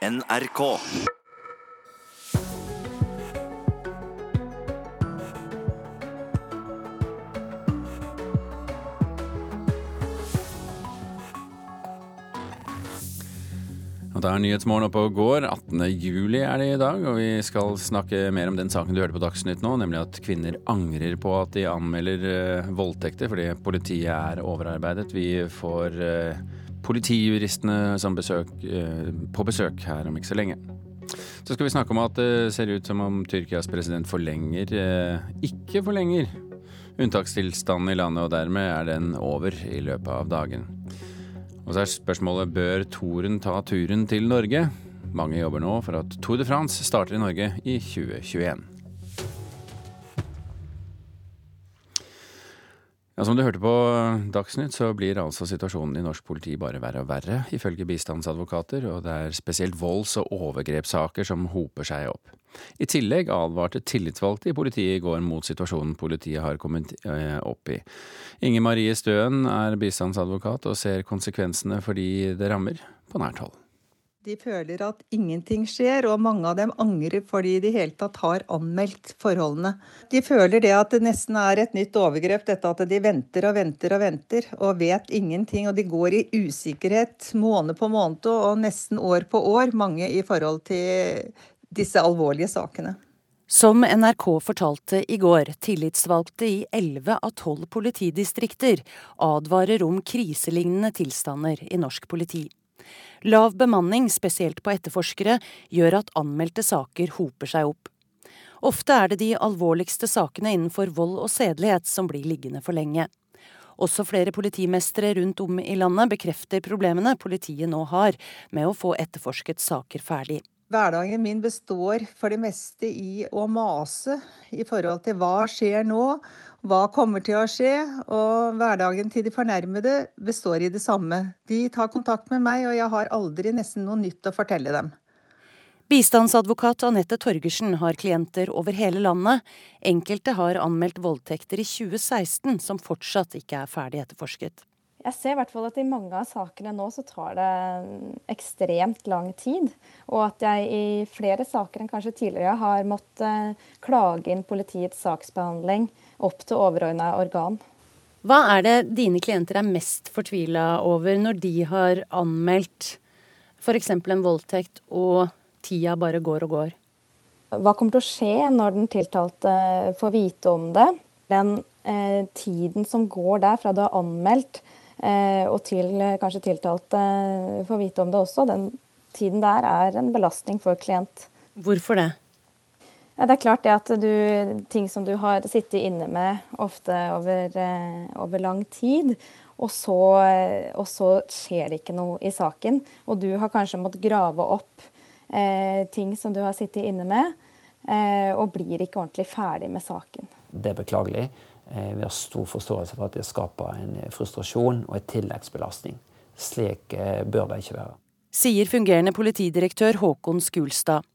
NRK. Da er Nyhetsmorgen oppe og går. 18. juli er det i dag, og vi skal snakke mer om den saken du hørte på Dagsnytt nå, nemlig at kvinner angrer på at de anmelder uh, voldtekter fordi politiet er overarbeidet. Vi får politijuristene besøk, uh, på besøk her om ikke så lenge. Så skal vi snakke om at det ser ut som om Tyrkias president forlenger, ikke forlenger, unntakstilstanden i landet, og dermed er den over i løpet av dagen. Og så er spørsmålet bør Toren ta turen til Norge? Mange jobber nå for at Tour de France starter i Norge i 2021. Ja, Som du hørte på Dagsnytt, så blir altså situasjonen i norsk politi bare verre og verre, ifølge bistandsadvokater, og det er spesielt volds- og overgrepssaker som hoper seg opp. I tillegg advarte tillitsvalgte i politiet i går mot situasjonen politiet har kommet eh, opp i. Inger Marie Støen er bistandsadvokat og ser konsekvensene for de det rammer, på nært hold. De føler at ingenting skjer, og mange av dem angrer fordi de i hele tatt har anmeldt forholdene. De føler det at det nesten er et nytt overgrep, dette at de venter og venter og venter og vet ingenting. Og de går i usikkerhet måned på måned og nesten år på år, mange i forhold til disse alvorlige sakene. Som NRK fortalte i går, tillitsvalgte i 11 av 12 politidistrikter advarer om kriselignende tilstander i norsk politi. Lav bemanning, spesielt på etterforskere, gjør at anmeldte saker hoper seg opp. Ofte er det de alvorligste sakene innenfor vold og sedelighet som blir liggende for lenge. Også flere politimestere rundt om i landet bekrefter problemene politiet nå har med å få etterforsket saker ferdig. Hverdagen min består for det meste i å mase i forhold til hva skjer nå, hva kommer til å skje? Og hverdagen til de fornærmede består i det samme. De tar kontakt med meg, og jeg har aldri nesten noe nytt å fortelle dem. Bistandsadvokat Anette Torgersen har klienter over hele landet. Enkelte har anmeldt voldtekter i 2016 som fortsatt ikke er ferdig etterforsket. Jeg ser i hvert fall at i mange av sakene nå så tar det ekstremt lang tid. Og at jeg i flere saker enn kanskje tidligere har måttet klage inn politiets saksbehandling opp til overordna organ. Hva er det dine klienter er mest fortvila over når de har anmeldt f.eks. en voldtekt, og tida bare går og går? Hva kommer til å skje når den tiltalte får vite om det? Den eh, tiden som går der fra du har anmeldt eh, og til eh, kanskje tiltalte får vite om det også, den tiden der er en belastning for klient. Hvorfor det? Ja, det er klart det at du, ting som du har sittet inne med ofte over, eh, over lang tid, og så, og så, skjer det ikke noe i saken. Og du har kanskje måttet grave opp eh, ting som du har sittet inne med, eh, og blir ikke ordentlig ferdig med saken. Det er beklagelig. Eh, vi har stor forståelse for at det skaper en frustrasjon og en tilleggsbelastning. Slik eh, bør det ikke være. Sier fungerende politidirektør Håkon Skulstad.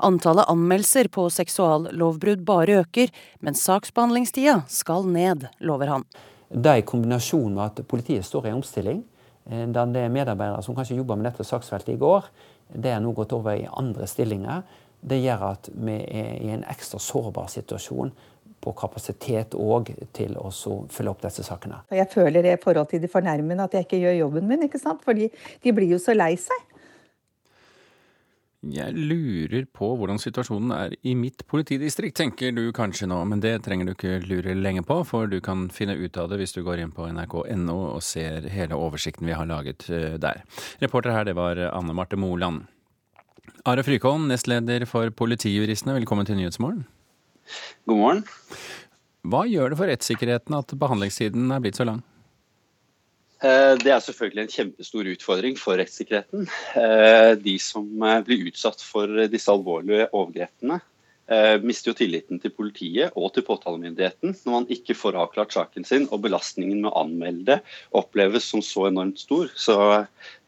Antallet anmeldelser på seksuallovbrudd bare øker, men saksbehandlingstida skal ned, lover han. Det i kombinasjon med at politiet står i omstilling, eh, der det er medarbeidere som kanskje jobba med dette saksfeltet i går, det er nå gått over i andre stillinger. Det gjør at vi er i en ekstra sårbar situasjon på kapasitet òg til å følge opp disse sakene. Jeg føler det i forhold til de fornærmede at jeg ikke gjør jobben min. ikke sant? Fordi de blir jo så lei seg. Jeg lurer på hvordan situasjonen er i mitt politidistrikt, tenker du kanskje nå, men det trenger du ikke lure lenge på, for du kan finne ut av det hvis du går inn på nrk.no og ser hele oversikten vi har laget eh, der. Reporter her, det var Anne Marte Moland. Are Frykholm, nestleder for Politijuristene, velkommen til Nyhetsmorgen. God morgen. Hva gjør det for rettssikkerheten at behandlingstiden er blitt så lang? Eh, det er selvfølgelig en kjempestor utfordring for rettssikkerheten. Eh, de som eh, blir utsatt for disse alvorlige overgrepene, mister jo tilliten til politiet og til påtalemyndigheten når man ikke får avklart saken sin, og belastningen med å anmelde oppleves som så enormt stor. Så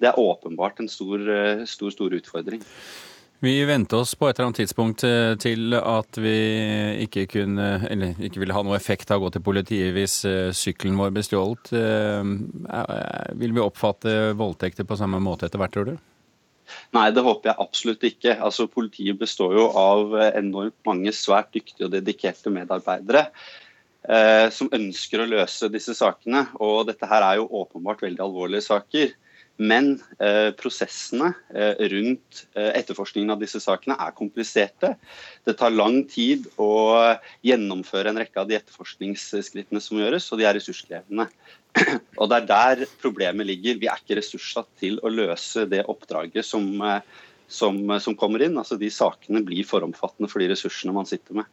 det er åpenbart en stor, stor, stor utfordring. Vi vente oss på et eller annet tidspunkt eh, til at vi ikke kunne, eller ikke ville ha noe effekt av å gå til politiet hvis eh, sykkelen vår ble stjålet. Eh, vil vi oppfatte voldtekter på samme måte etter hvert, tror du? Nei, det håper jeg absolutt ikke. Altså, Politiet består jo av enormt mange svært dyktige og dedikerte medarbeidere eh, som ønsker å løse disse sakene. Og dette her er jo åpenbart veldig alvorlige saker. Men eh, prosessene eh, rundt eh, etterforskningen av disse sakene er kompliserte. Det tar lang tid å gjennomføre en rekke av de etterforskningsskrittene som gjøres, og de er ressurskrevende. Og Det er der problemet ligger. Vi er ikke ressurssatt til å løse det oppdraget som, eh, som, som kommer inn. Altså De sakene blir for omfattende for de ressursene man sitter med.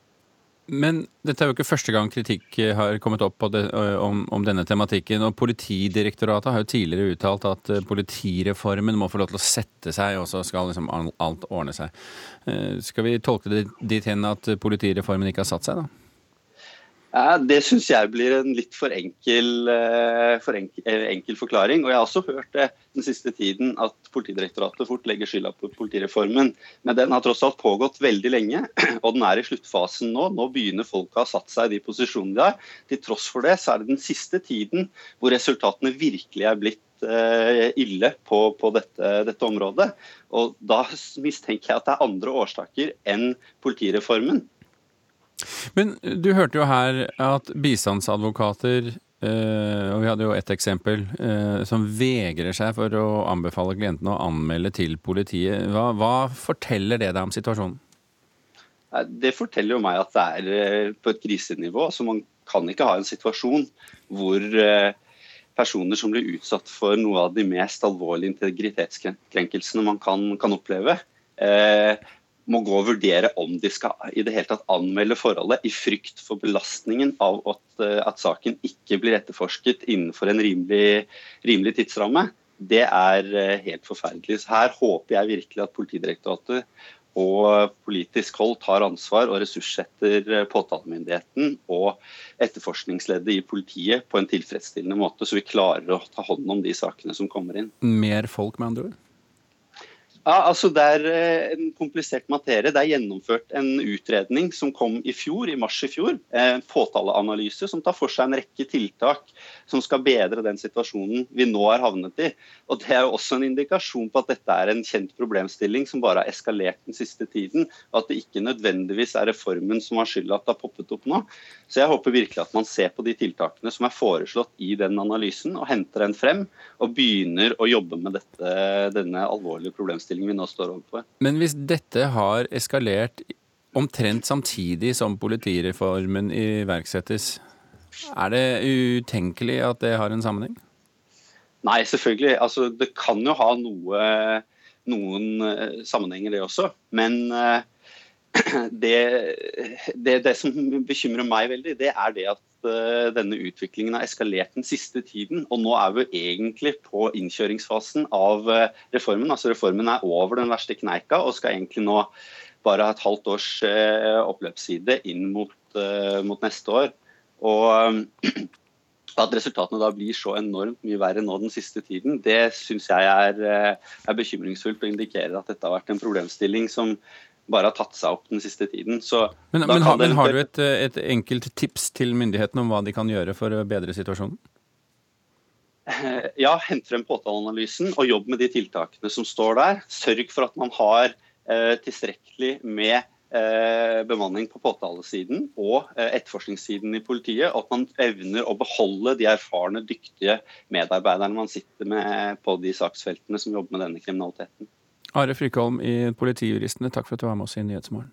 Men dette er jo ikke første gang kritikk har kommet opp det, om, om, denne tematikken. og Politidirektoratet har jo tidligere uttalt at politireformen må få lov til å sette seg, og så skal liksom alt ordne seg. Skal vi tolke det dit hen at politireformen ikke har satt seg, da? Ja, det syns jeg blir en litt for enkel, eh, for enkel, enkel, forklaring. Og Jeg har også hørt det den siste tiden at Politidirektoratet fort legger skylda på politireformen. Men den har tross alt pågått veldig lenge, og den er i sluttfasen nå. Nå begynner folk å ha satt seg i de posisjonene de har. Til tross for det så er det den siste tiden hvor resultatene virkelig er blitt eh, ille på, på dette, dette, området. Og Da mistenker jeg at det er andre årsaker enn politireformen. Men du hørte jo her at bistandsadvokater Uh, og Vi hadde jo ett eksempel uh, som vegrer seg for å anbefale klientene å anmelde til politiet. Hva, hva forteller det deg om situasjonen? Det forteller jo meg at det er uh, på et krisenivå. så Man kan ikke ha en situasjon hvor personer som blir utsatt for noe av de mest alvorlige integritetskrenkelsene man kan, kan oppleve, må gå og vurdere om de skal i det hele tatt anmelde forholdet i frykt for belastningen av at, eh, at saken ikke blir etterforsket innenfor en rimelig, rimelig, tidsramme, det er eh, helt forferdelig. Så Her håper jeg virkelig at Politidirektoratet og politisk hold tar ansvar og ressurssetter eh, påtalemyndigheten og etterforskningsleddet i politiet på en tilfredsstillende måte, så vi klarer å ta hånd om de sakene som kommer inn. Mer folk, med andre ord? Ja, altså Det er eh, en komplisert materie. Det er gjennomført en utredning som kom i fjor, i mars i fjor. En påtaleanalyse som tar for seg en rekke tiltak som skal bedre den situasjonen vi nå er havnet i. Og Det er jo også en indikasjon på at dette er en kjent problemstilling som bare har eskalert den siste tiden. Og at det ikke nødvendigvis er reformen som har skylda at det har poppet opp nå. Så jeg håper virkelig at man ser på de tiltakene som er foreslått i den analysen, og henter den frem. Og begynner å jobbe med dette, denne alvorlige problemstillingen problemstillingen vi nå står overfor. Men hvis dette har eskalert omtrent samtidig som politireformen iverksettes, er det utenkelig at det har en sammenheng? Nei, selvfølgelig. Altså, det kan jo ha noe, noen uh, sammenhenger, det også. Men uh, det, det, det, som bekymrer meg veldig, det er det at denne utviklingen har eskalert den siste tiden. Og nå er vi egentlig på innkjøringsfasen av uh, reformen. Altså Reformen er over den verste kneika og skal egentlig nå bare ha et halvt års uh, oppløpsside inn mot, mot, neste år. Og at resultatene da blir så enormt mye verre nå den siste tiden, det syns jeg er, er bekymringsfullt og indikerer at dette har vært en problemstilling som bare har tatt seg opp den siste tiden. men, men, har, men har, du et, et, enkelt tips til myndighetene om hva de kan gjøre for å bedre situasjonen? Ja, hent frem påtaleanalysen og jobb med de tiltakene som står der. Sørg for at man har eh, tilstrekkelig med eh, bemanning på påtalesiden og eh, etterforskningssiden i politiet. Og at man evner å beholde de erfarne, dyktige medarbeiderne man sitter med på de saksfeltene som jobber med denne kriminaliteten. Are Frykholm i Politijuristene, takk for at du var med oss i Nyhetsmorgen.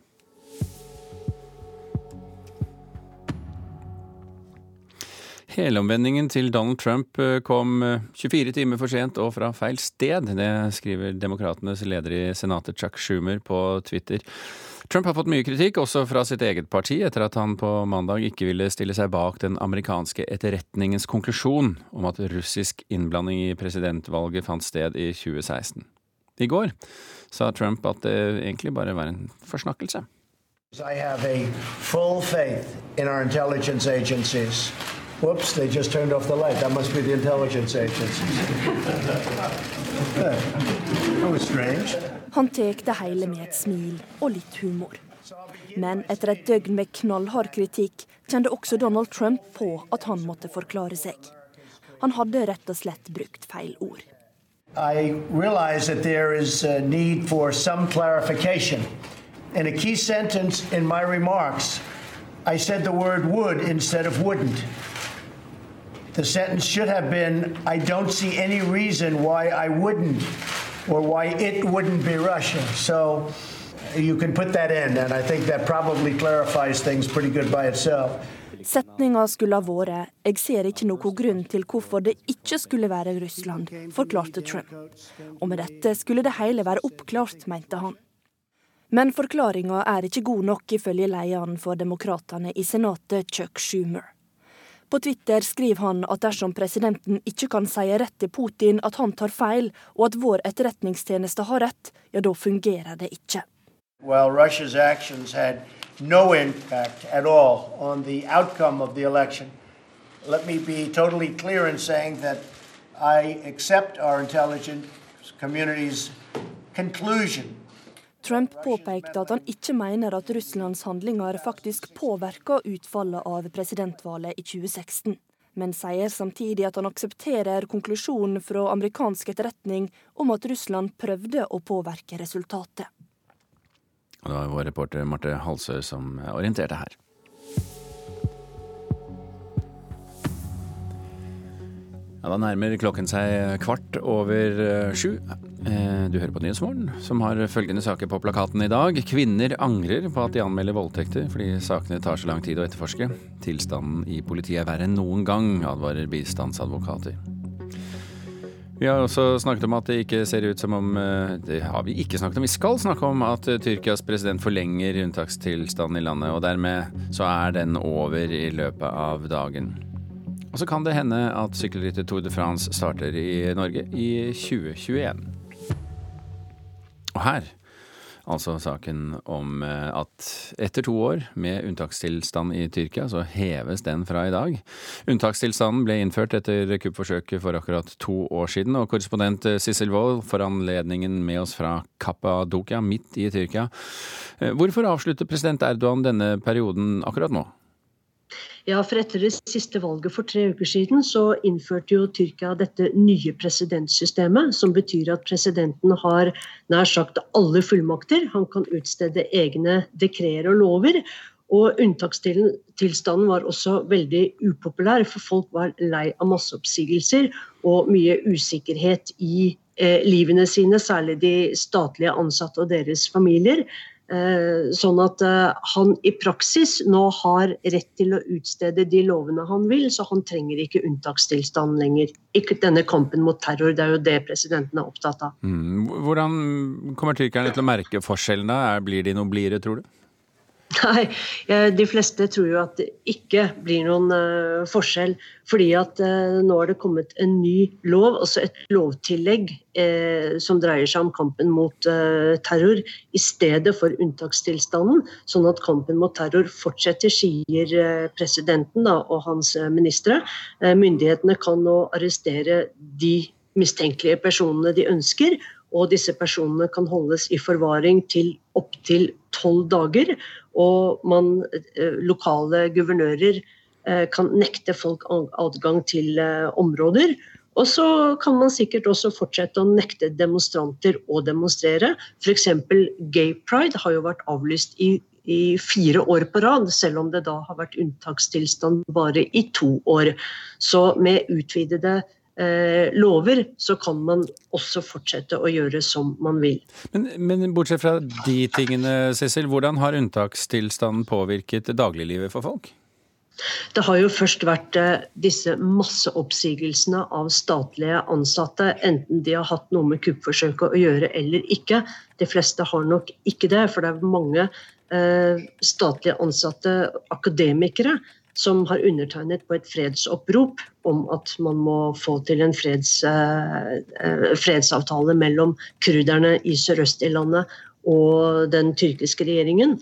Helomvendingen til Donald Trump eh, kom 24 eh, timer for sent og fra feil sted. Det skriver Demokratenes leder i Senatet Chuck Schumer på Twitter. Trump har fått mye kritikk, også fra sitt eget parti, etter at han på mandag ikke ville stille seg bak den amerikanske etterretningens konklusjon om at russisk innblanding i presidentvalget fant sted i 2016. I går sa Trump at det egentlig bare var en forsnakkelse. I have a full faith in our intelligence agencies. Whoops, they just turned off the light. That must be the intelligence agencies. that was strange. Han tar det hele med et smil og litt humor. Men etter et døgn med knallhard kritikk kjente også Donald Trump på at han måtte forklare seg. Han hadde rett og slett brukt feil ord. I realize that there is a need for some clarification. In a key sentence in my remarks, I said the word would instead of wouldn't. The sentence should have been I don't see any reason why I wouldn't or why it wouldn't be Russia. So you can put that in, and I think that probably clarifies things pretty good by itself. Setninga skulle ha vært 'Jeg ser ikke noen grunn til hvorfor det ikke skulle være Russland', forklarte Trump. Og med dette skulle det hele være oppklart, mente han. Men forklaringa er ikke god nok, ifølge lederen for demokratene i Senatet, Chuck Schumer. På Twitter skriver han at dersom presidenten ikke kan si rett til Putin at han tar feil, og at vår etterretningstjeneste har rett, ja, da fungerer det ikke. Well, Russia's actions had no impact at all on the outcome of the election. Let me be totally clear in saying that I accept our intelligence community's conclusion Trump påpekte at han ikke mener at Russlands handlinger faktisk påvirker utfallet av presidentvalget i 2016, men sier samtidig at han aksepterer konklusjonen fra amerikansk etterretning om at Russland prøvde å påvirke resultatet. Og det var vår reporter Marte Halsø som orienterte her. Ja, da nærmer klokken seg kvart over eh, sju. Eh, du hører på Nyhetsmorgen, som har følgende saker på plakaten i dag. Kvinner angrer på at de anmelder voldtekter fordi sakene tar så lang tid å etterforske. Tilstanden i politiet er verre enn noen gang, advarer bistandsadvokater. Vi har også snakket om at det ikke ser ut som om eh, Det har vi ikke snakket om. Vi skal snakke om at eh, Tyrkias president forlenger unntakstilstanden i landet, og dermed så er den over i løpet av dagen. Og så kan det hende at sykkelrittet Tour de France starter i Norge i 2021. Og her Altså saken om eh, at etter to år med unntakstilstand i Tyrkia, så heves den fra i dag. Unntakstilstanden ble innført etter kuppforsøket for akkurat to år siden, og korrespondent eh, Sissel Wold får anledningen med oss fra Kappadokia, midt i Tyrkia. Eh, hvorfor avslutter president Erdogan denne perioden akkurat nå? Ja, for etter det siste valget for tre uker siden, så innførte jo Tyrkia dette nye presidentsystemet, som betyr at presidenten har nær sagt alle fullmakter. Han kan utstede egne dekreer og lover. Og unntakstilstanden var også veldig upopulær, for folk var lei av masseoppsigelser og mye usikkerhet i eh, livene sine, særlig de statlige ansatte og deres familier. Eh, sånn at eh, han i praksis nå har rett til å utstede de lovene han vil, så han trenger ikke unntakstilstand lenger. Ikke denne kampen mot terror, det er jo det presidenten er opptatt av. Mm. Hvordan kommer tyrkerne til å merke forskjellene? Blir de noe blidere, tror du? Nei, de fleste tror jo at det ikke blir noen uh, forskjell. Fordi at uh, nå er det kommet en ny lov, altså et lovtillegg som dreier seg om kampen mot terror, i stedet for unntakstilstanden. Sånn at kampen mot terror fortsetter, sier presidenten og hans ministre. myndighetene kan nå arrestere de mistenkelige personene de ønsker. Og disse personene kan holdes i forvaring til opptil tolv dager. Og man, eh, lokale guvernører eh, kan nekte folk adgang til eh, områder. Og så kan man sikkert også fortsette å nekte demonstranter å demonstrere. F.eks. Gay Pride har jo vært avlyst i, i, fire år på rad, selv om det da har vært unntakstilstand bare i to år. Så med utvidede lover, så kan man også fortsette å gjøre som man vil. Men, men bortsett fra de tingene, Cecil, hvordan har unntakstilstanden påvirket dagliglivet for folk? Det har jo først vært eh, disse masseoppsigelsene av statlige ansatte, enten de har hatt noe med kuppforsøket å gjøre eller ikke. De fleste har nok ikke det, for det er mange eh, statlige ansatte akademikere som har undertegnet på et fredsopprop om at man må få til en freds, eh, eh, fredsavtale mellom kurderne i sørøst i landet og den tyrkiske regjeringen.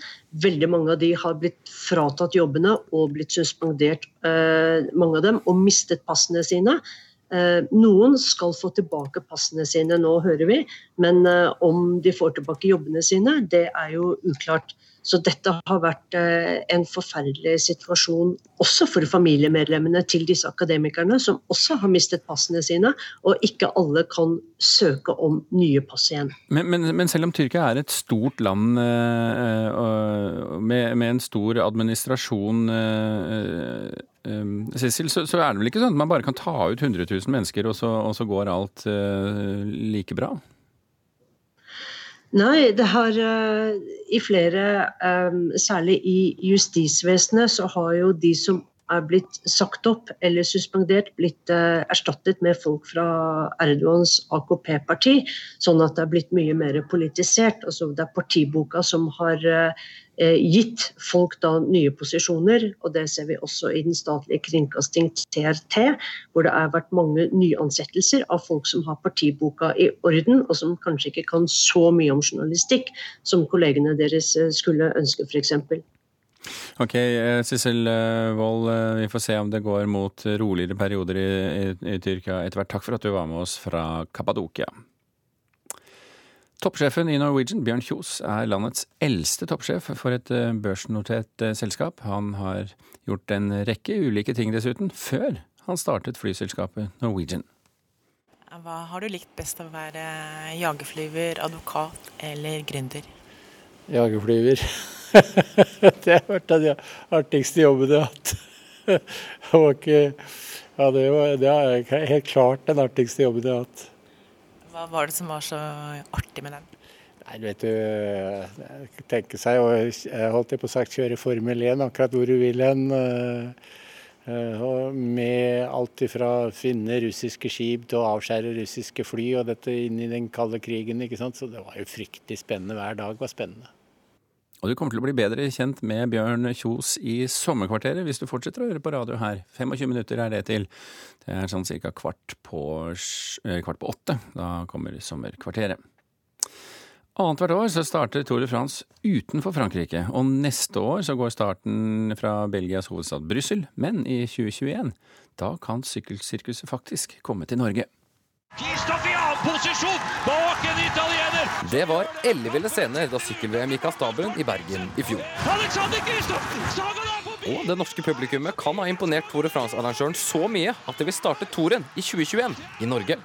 Veldig mange av de har blitt fratatt jobbene og blitt suspendert, eh, mange av dem, og mistet passene sine. Noen skal få tilbake passene sine, nå hører vi, men om de får tilbake jobbene sine, det er jo uklart. Så dette har vært eh, en forferdelig situasjon også for familiemedlemmene til disse akademikerne, som også har mistet passene sine, og ikke alle kan søke om nye pass igjen. Men, men, men selv om Tyrkia er et stort land uh, med, med, en stor administrasjon uh, Cecil, så, så, er det vel ikke sånn at man bare kan ta ut 100 000 mennesker, og så, og så går alt like bra? Nei, det har uh, i flere, um, særlig i justisvesenet, så har jo de som er blitt sagt opp eller suspendert, blitt uh, erstattet med folk fra Erdogans AKP-parti. Sånn at det er blitt mye mer politisert. Altså, det er partiboka som har Eh, gitt folk da nye posisjoner. og Det ser vi også i den statlige kringkasting TRT, hvor det har vært mange nyansettelser av folk som har partiboka i orden, og som kanskje ikke kan så mye om journalistikk som kollegene deres eh, skulle ønske, f.eks. Ok, eh, Sissel Wold, vi får se om det går mot roligere perioder i, i, i Tyrkia etter hvert. Takk for at du var med oss fra Kappadokia. Toppsjefen i Norwegian, Bjørn Kjos, er landets eldste toppsjef for et eh, børsnotert eh, selskap. Han har gjort en rekke ulike ting dessuten, før han startet flyselskapet Norwegian. Hva har du likt best av å være jagerflyver, advokat eller gründer? Jagerflyver. det har vært den artigste jobben jeg har hatt. Det var ikke Ja, det, var, det er helt klart den artigste jobben jeg har hatt. Hva var det som var så artig med den? Nei, du vet du, tenke seg jeg holdt på å sagt kjøre Formel 1 akkurat hvor du vil hen. Eh, eh, med alt ifra finne russiske skip til å avskjære russiske fly, og dette inn i den kalde krigen. ikke sant? Så det var jo fryktelig spennende. Hver dag var spennende. Og du kommer til å bli bedre kjent med Bjørn Kjos i Sommerkvarteret hvis du fortsetter å høre på radio her. 25 minutter er det til. Det er sånn ca. Kvart, eh, kvart, på åtte. Da kommer Sommerkvarteret. Annethvert år så starter Tour de France utenfor Frankrike, og neste år så går starten fra Belgias hovedstad Brussel, men i 2021 da kan sykkelsirkuset faktisk komme til Norge. Kristoff i annen posisjon bak en italiener! Det var elleville scener da sykkel-VM gikk av stabelen i Bergen i fjor. Og det norske publikummet kan ha imponert Tour de France-arrangøren så mye at de vil starte touren i 2021 i Norge.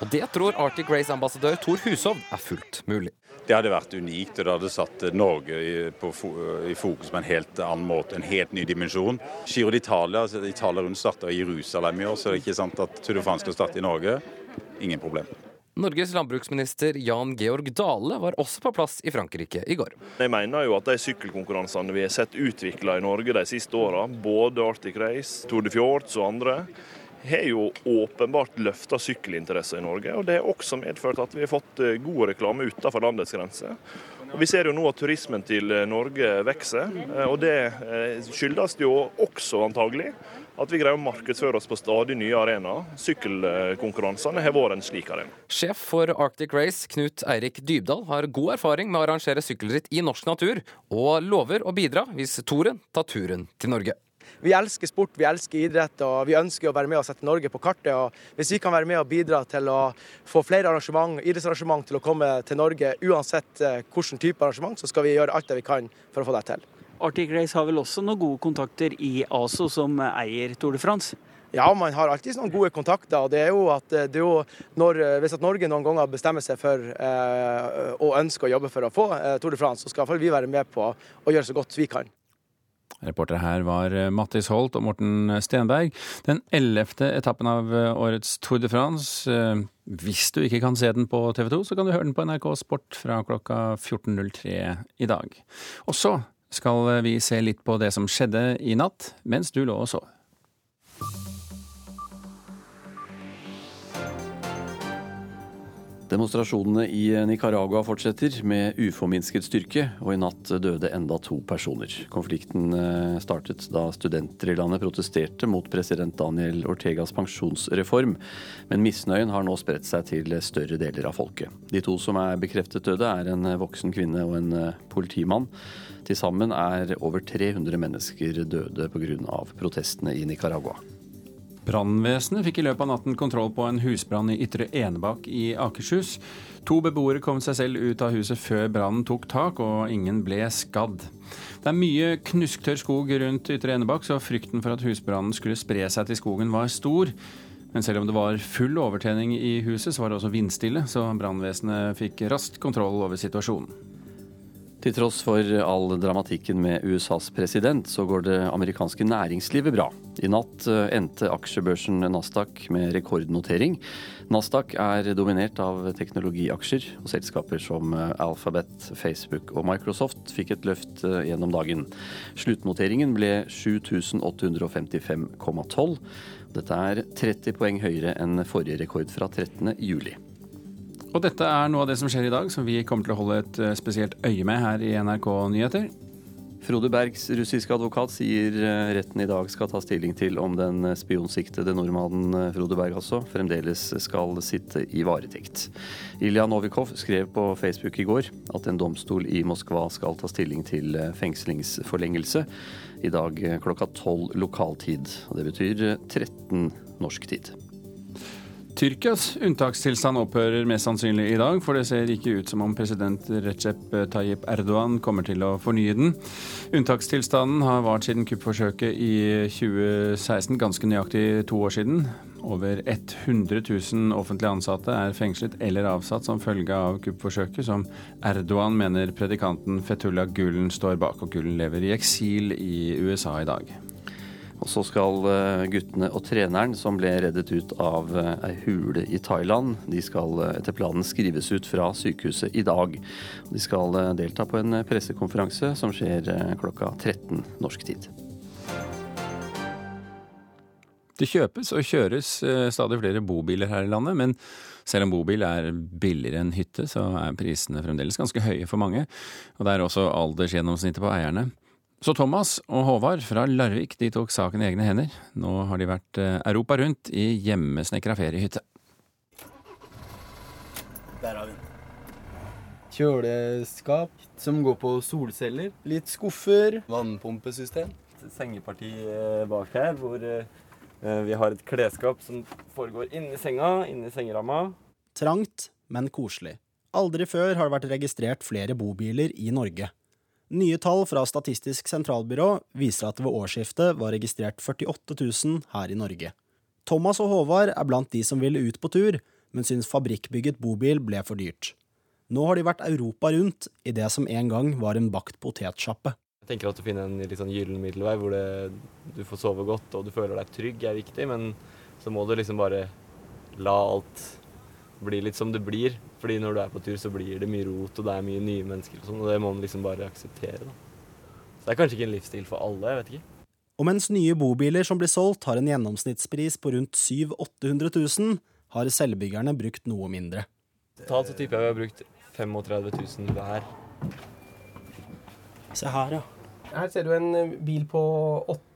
Og det tror Arctic Race-ambassadør Tor Hushovd er fullt mulig. Det hadde vært unikt, og det hadde satt Norge i, på, i fokus på en helt annen måte, en helt ny dimensjon. Giro d'Italia, altså Italia rundt starta i Jerusalem i år, så det er ikke sant at Tour de France skal starte i Norge. Ingen problem. Norges landbruksminister Jan Georg Dale var også på plass i Frankrike i går. Jeg mener jo at de sykkelkonkurransene vi har sett utvikla i Norge de siste åra, både Arctic Race, Tour de Fjords og andre, har jo åpenbart løfta sykkelinteresse i Norge. og Det har også medført at vi har fått eh, god reklame utenfor landets grenser. Og Vi ser jo nå at turismen til eh, Norge vokser, eh, og det skyldes jo også antagelig at vi greier å markedsføre oss på stadig nye arenaer. Sykkelkonkurransene har vært en slik arena. Sjef for Arctic Race, Knut Eirik Dybdahl, har god erfaring med å arrangere sykkelritt i norsk natur, og lover å bidra hvis Toren tar turen til Norge. Vi elsker sport, vi elsker idrett og vi ønsker å være med og sette Norge på kartet. og Hvis vi kan være med og bidra til å få flere arrangement, idrettsarrangement til å komme til Norge, uansett eh, hvilken type arrangement, så skal vi gjøre alt det vi kan for å få det til. Arctic Race har vel også noen gode kontakter i ASO, som eier Tour de France? Ja, man har alltid noen gode kontakter. og det er jo at, eh, det er jo når, eh, Hvis at Norge noen ganger bestemmer seg for eh, og ønsker å jobbe for å få eh, Tour de France, så skal vi være med på å gjøre så godt vi kan. Reportere her var eh, Mattis Holt og Morten Stenberg. Den ellevte etappen av årets Tour de France. Hvis du ikke kan se den på TV 2, så kan du høre den på NRK Sport fra klokka 14.03 i dag. Og så skal vi se litt på det som skjedde i natt mens du lå og sov. Demonstrasjonene i Nicaragua fortsetter med uforminsket styrke, og i natt døde enda to personer. Konflikten eh, startet da studenter i landet protesterte mot president Daniel Ortegas pensjonsreform, men misnøyen har nå spredt seg til større deler av folket. De to som er bekreftet døde, er en voksen kvinne og en eh, politimann. Til sammen er over 300 mennesker døde pga. protestene i Nicaragua. Brannvesenet fikk i løpet av natten kontroll på en husbrann i Ytre Enebakk i Akershus. To beboere kom seg selv ut av huset før brannen tok tak, og ingen ble skadd. Det er mye knusktørr skog rundt Ytre Enebakk, så frykten for at husbrannen skulle spre seg til skogen var stor. Men selv om det var full overtenning i huset, så var det også vindstille, så brannvesenet fikk raskt kontroll over situasjonen. Til tross for all dramatikken med USAs president, så går det amerikanske næringslivet bra. I natt eh, endte aksjebørsen Nasdaq med rekordnotering. Nasdaq er dominert av teknologiaksjer, og selskaper som eh, Alphabet, Facebook og Microsoft fikk et løft eh, gjennom dagen. Sluttnoteringen ble 7855,12. Dette er 30 poeng høyere enn forrige rekord fra 13. juli. Og dette er noe av det som skjer i dag, som vi kommer til å holde et eh, spesielt øye med her i NRK Nyheter. Frode Bergs russiske advokat sier eh, retten i dag skal ta stilling til om den spionsiktede nordmannen eh, Frode Berg også fremdeles skal sitte i varetekt. Ilja Novikov skrev på Facebook i går at en domstol i Moskva skal ta stilling til fengslingsforlengelse i dag klokka tolv lokaltid. Og det betyr 13 norsk tid. Tyrkias unntakstilstand opphører mest sannsynlig i dag, for det ser ikke ut som om president Recep Tayyip Erdogan kommer til å fornye den. Unntakstilstanden har vart siden kuppforsøket i 2016, ganske nøyaktig to år siden. Over 100 000 offentlig ansatte er fengslet eller avsatt som følge av kuppforsøket, som Erdogan mener predikanten Fetullah Gulen står bak, og Gulen lever i eksil i USA i dag. Og så skal eh, guttene og treneren som ble reddet ut av eh, ei hule i Thailand, de skal eh, etter planen skrives ut fra sykehuset i dag. De skal delta på en pressekonferanse som skjer klokka 13 norsk tid. Det kjøpes og kjøres stadig flere bobiler her i landet, men selv om bobil er billigere enn hytte, så er prisene fremdeles ganske høye for mange. Og det er også aldersgjennomsnittet på eierne. Så Thomas og Håvard fra Larvik de tok saken i egne hender. Nå har de vært eh, Europa rundt i hjemmesnekra feriehytte. Der har vi den. Kjøleskap som går på solceller. Litt skuffer. Vannpumpesystem. Sengeparti eh, bak her hvor eh, vi har et klesskap som foregår inni senga, inni sengeramma. Trangt, men koselig. Aldri før har det vært registrert flere bobiler i Norge. Nye tall fra Statistisk sentralbyrå viser at det ved årsskiftet var registrert 48 000 her i Norge. Thomas og Håvard er blant de som ville ut på tur, men syns fabrikkbygget bobil ble for dyrt. Nå har de vært Europa rundt i det som en gang var en bakt potetsjappe. Jeg tenker at å finne en litt sånn gyllen middelvei hvor det, du får sove godt og du føler deg trygg, er viktig, men så må du liksom bare la alt bli litt som det blir. Fordi når du er på tur, så blir det mye rot, og det er mye nye mennesker og sånn, og det må man liksom bare akseptere, da. Så det er kanskje ikke en livsstil for alle, jeg vet ikke. Og mens nye bobiler som blir solgt har en gjennomsnittspris på rundt 700 000-800 000, har selvbyggerne brukt noe mindre. Totalt så tipper jeg vi har brukt 35 000 hver. Se her, ja. Her ser du en eh, bil på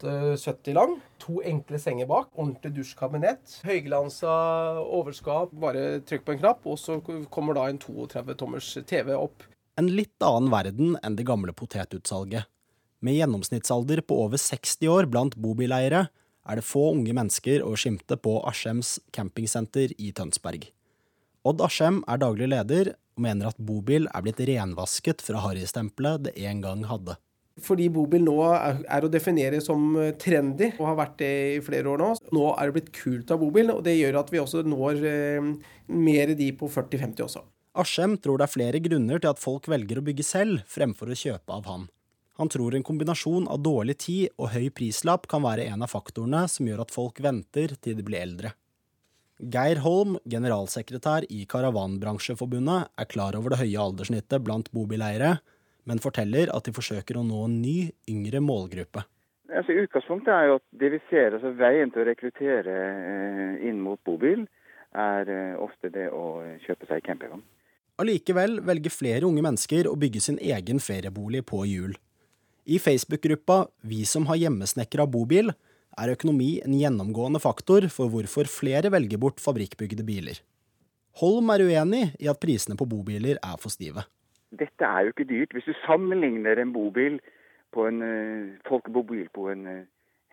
8,70 lang. To enkle senger bak. Ordentlig dusjkabinett. Høyglansa overskap. Bare trykk på en knapp, og så kommer da en 32 tommers TV opp. En litt annen verden enn det gamle potetutsalget. Med gjennomsnittsalder på over 60 år blant bobileiere er det få unge mennesker å skimte på Aschems campingsenter i Tønsberg. Odd Aschem er daglig leder og mener at bobil er blitt renvasket fra harrystempelet det en gang hadde. Fordi bobil nå er å definere som eh, trendy, og har vært det i flere år nå. Nå er det blitt kult av bobil, og det gjør at vi også når eh, mer de på 40-50 også. Aschem tror det er flere grunner til at folk velger å bygge selv, fremfor å kjøpe av han. Han tror en kombinasjon av dårlig tid og høy prislapp kan være en av faktorene som gjør at folk venter til de blir eldre. Geir Holm, generalsekretær i Karavanbransjeforbundet, er klar over det høye alderssnittet blant bobileiere, men forteller at de forsøker å nå en ny, yngre målgruppe. Altså, utgangspunktet er jo at det vi ser, altså Veien til å rekruttere eh, inn mot bobil, er eh, ofte det å kjøpe seg campingvogn. Allikevel velger flere unge mennesker å bygge sin egen feriebolig på hjul. I Facebook-gruppa Vi som har hjemmesnekra bobil, er økonomi en gjennomgående faktor for hvorfor flere velger bort fabrikkbygde biler. Holm er uenig i at prisene på bobiler er for stive dette er jo ikke dyrt. Hvis du sammenligner en bobil på en uh, folkebobil på en uh,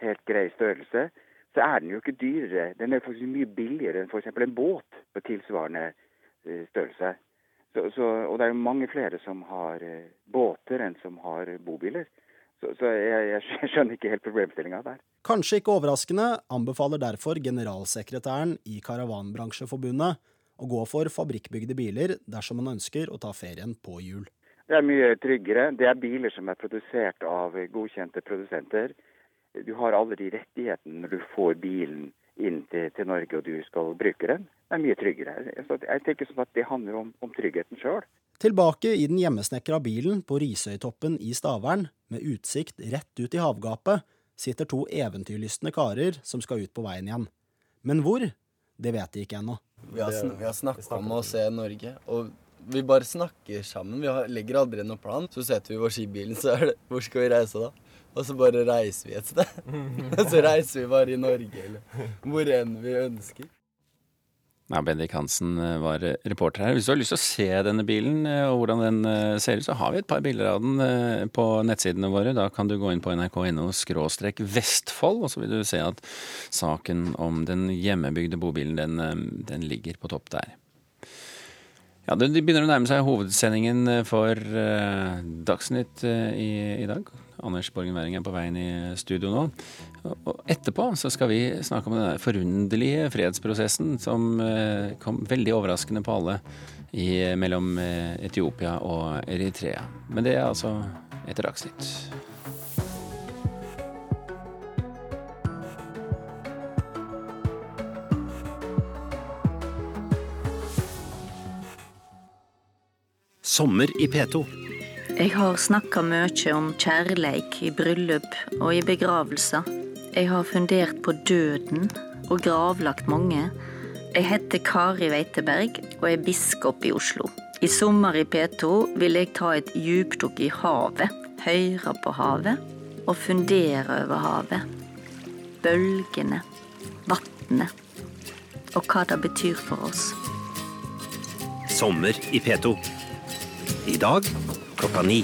helt grei størrelse, så er den jo ikke dyrere. Den er faktisk mye billigere enn f.eks. en båt på tilsvarende eh, størrelse. Så, så, og det er jo mange flere som har eh, båter enn som har bobiler. Så, så jeg, jeg, skjønner ikke helt problemstillinga der. Kanskje ikke overraskende anbefaler derfor generalsekretæren i Karavanbransjeforbundet å gå for fabrikkbygde biler dersom man ønsker å ta ferien på hjul. Det er mye tryggere. Det er biler som er produsert av godkjente produsenter. Du har alle de rettighetene når du får bilen inn til, til Norge og du skal bruke den. Det er mye tryggere. Så jeg tenker sånn at Det handler om, om tryggheten sjøl. Tilbake i den hjemmesnekra bilen på Risøytoppen i Stavern, med utsikt rett ut i havgapet, sitter to eventyrlystne karer som skal ut på veien igjen. Men hvor? Det vet de ikke ennå. Vi har, sn snakka om å se Norge, og vi bare snakker sammen. Vi har, legger aldri noen plan. Så setter vi oss i bilen, så er det Hvor skal vi reise da? Og så bare reiser vi et sted. Og så reiser vi bare i Norge, eller hvor enn vi ønsker. Ja, Bendik Hansen eh, var reporter her. Hvis du har lyst til å se denne bilen eh, og hvordan den eh, ser ut, så har vi et par bilder av den på nettsidene våre. Da kan du gå inn på nrk.no skråstrek Vestfold, og så vil du se at saken om den hjemmebygde bobilen, den, den ligger på topp der. Ja, Det begynner å nærme seg hovedsendingen for Dagsnytt i, i, dag. Anders Borgen Werring er på veien i studio nå. Og etterpå så skal vi snakke om den forunderlige fredsprosessen som uh, kom veldig overraskende på alle i, mellom Etiopia og Eritrea. Men det er altså etter Dagsnytt. Sommer i P2. Jeg har snakka mye om kjærleik i bryllup og i begravelser. Jeg har fundert på døden og gravlagt mange. Jeg heter Kari Weiteberg og er biskop i Oslo. I sommer i P2 vil jeg ta et djupdukk i havet, høre på havet og fundere over havet. Bølgene, vannet og hva det betyr for oss. Sommer i P2. I dag klokka ni.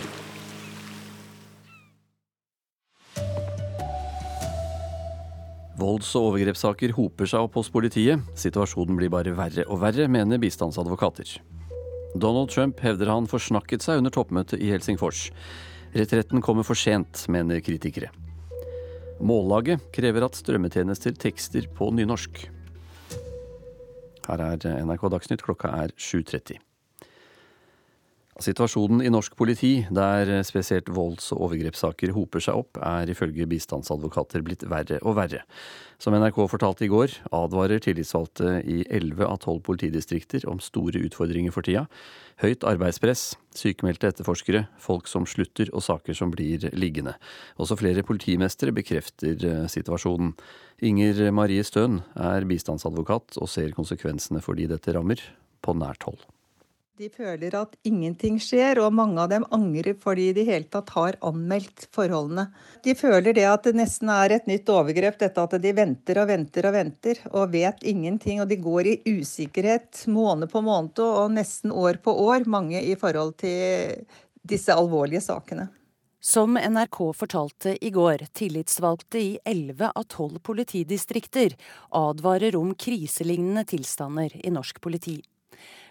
Volds- og overgrepssaker hoper seg opp hos politiet. Situasjonen blir bare verre og verre, mener bistandsadvokater. Donald Trump hevder han forsnakket seg under toppmøtet i Helsingfors. Retretten kommer for sent, mener kritikere. Mållaget krever at strømmetjenester tekster på nynorsk. Her er NRK Dagsnytt, klokka er 7.30. Situasjonen i norsk politi, der spesielt volds- og overgrepssaker hoper seg opp, er ifølge bistandsadvokater blitt verre og verre. Som NRK fortalte i går, advarer tillitsvalgte i 11 av 12 politidistrikter om store utfordringer for tida. Høyt arbeidspress, sykemeldte etterforskere, folk som slutter og saker som blir liggende. Også flere politimestere bekrefter eh, situasjonen. Inger Marie Støen er bistandsadvokat og ser konsekvensene for de dette rammer, på nært hold. De føler at ingenting skjer, og mange av dem angrer fordi de i hele tatt har anmeldt forholdene. De føler det at det nesten er et nytt overgrep, dette at de venter og venter og venter og vet ingenting. Og de går i usikkerhet måned på måned og nesten år på år, mange i forhold til disse alvorlige sakene. Som NRK fortalte i går, tillitsvalgte i 11 av 12 politidistrikter advarer om kriselignende tilstander i norsk politi.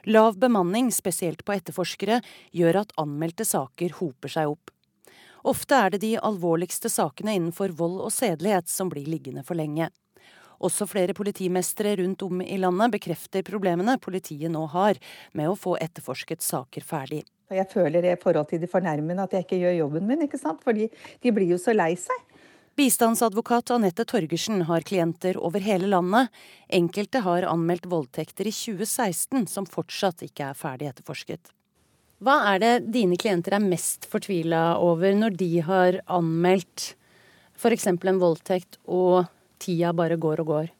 Lav bemanning, spesielt på etterforskere, gjør at anmeldte saker hoper seg opp. Ofte er det de alvorligste sakene innenfor vold og sedelighet som blir liggende for lenge. Også flere politimestere rundt om i landet bekrefter problemene politiet nå har med å få etterforsket saker ferdig. Jeg føler i forhold til de fornærmede at jeg ikke gjør jobben min, ikke sant? fordi de blir jo så lei seg. Bistandsadvokat Anette Torgersen har klienter over hele landet. Enkelte har anmeldt voldtekter i 2016 som fortsatt ikke er ferdig etterforsket. Hva er det dine klienter er mest fortvila over når de har anmeldt f.eks. en voldtekt, og tida bare går og går?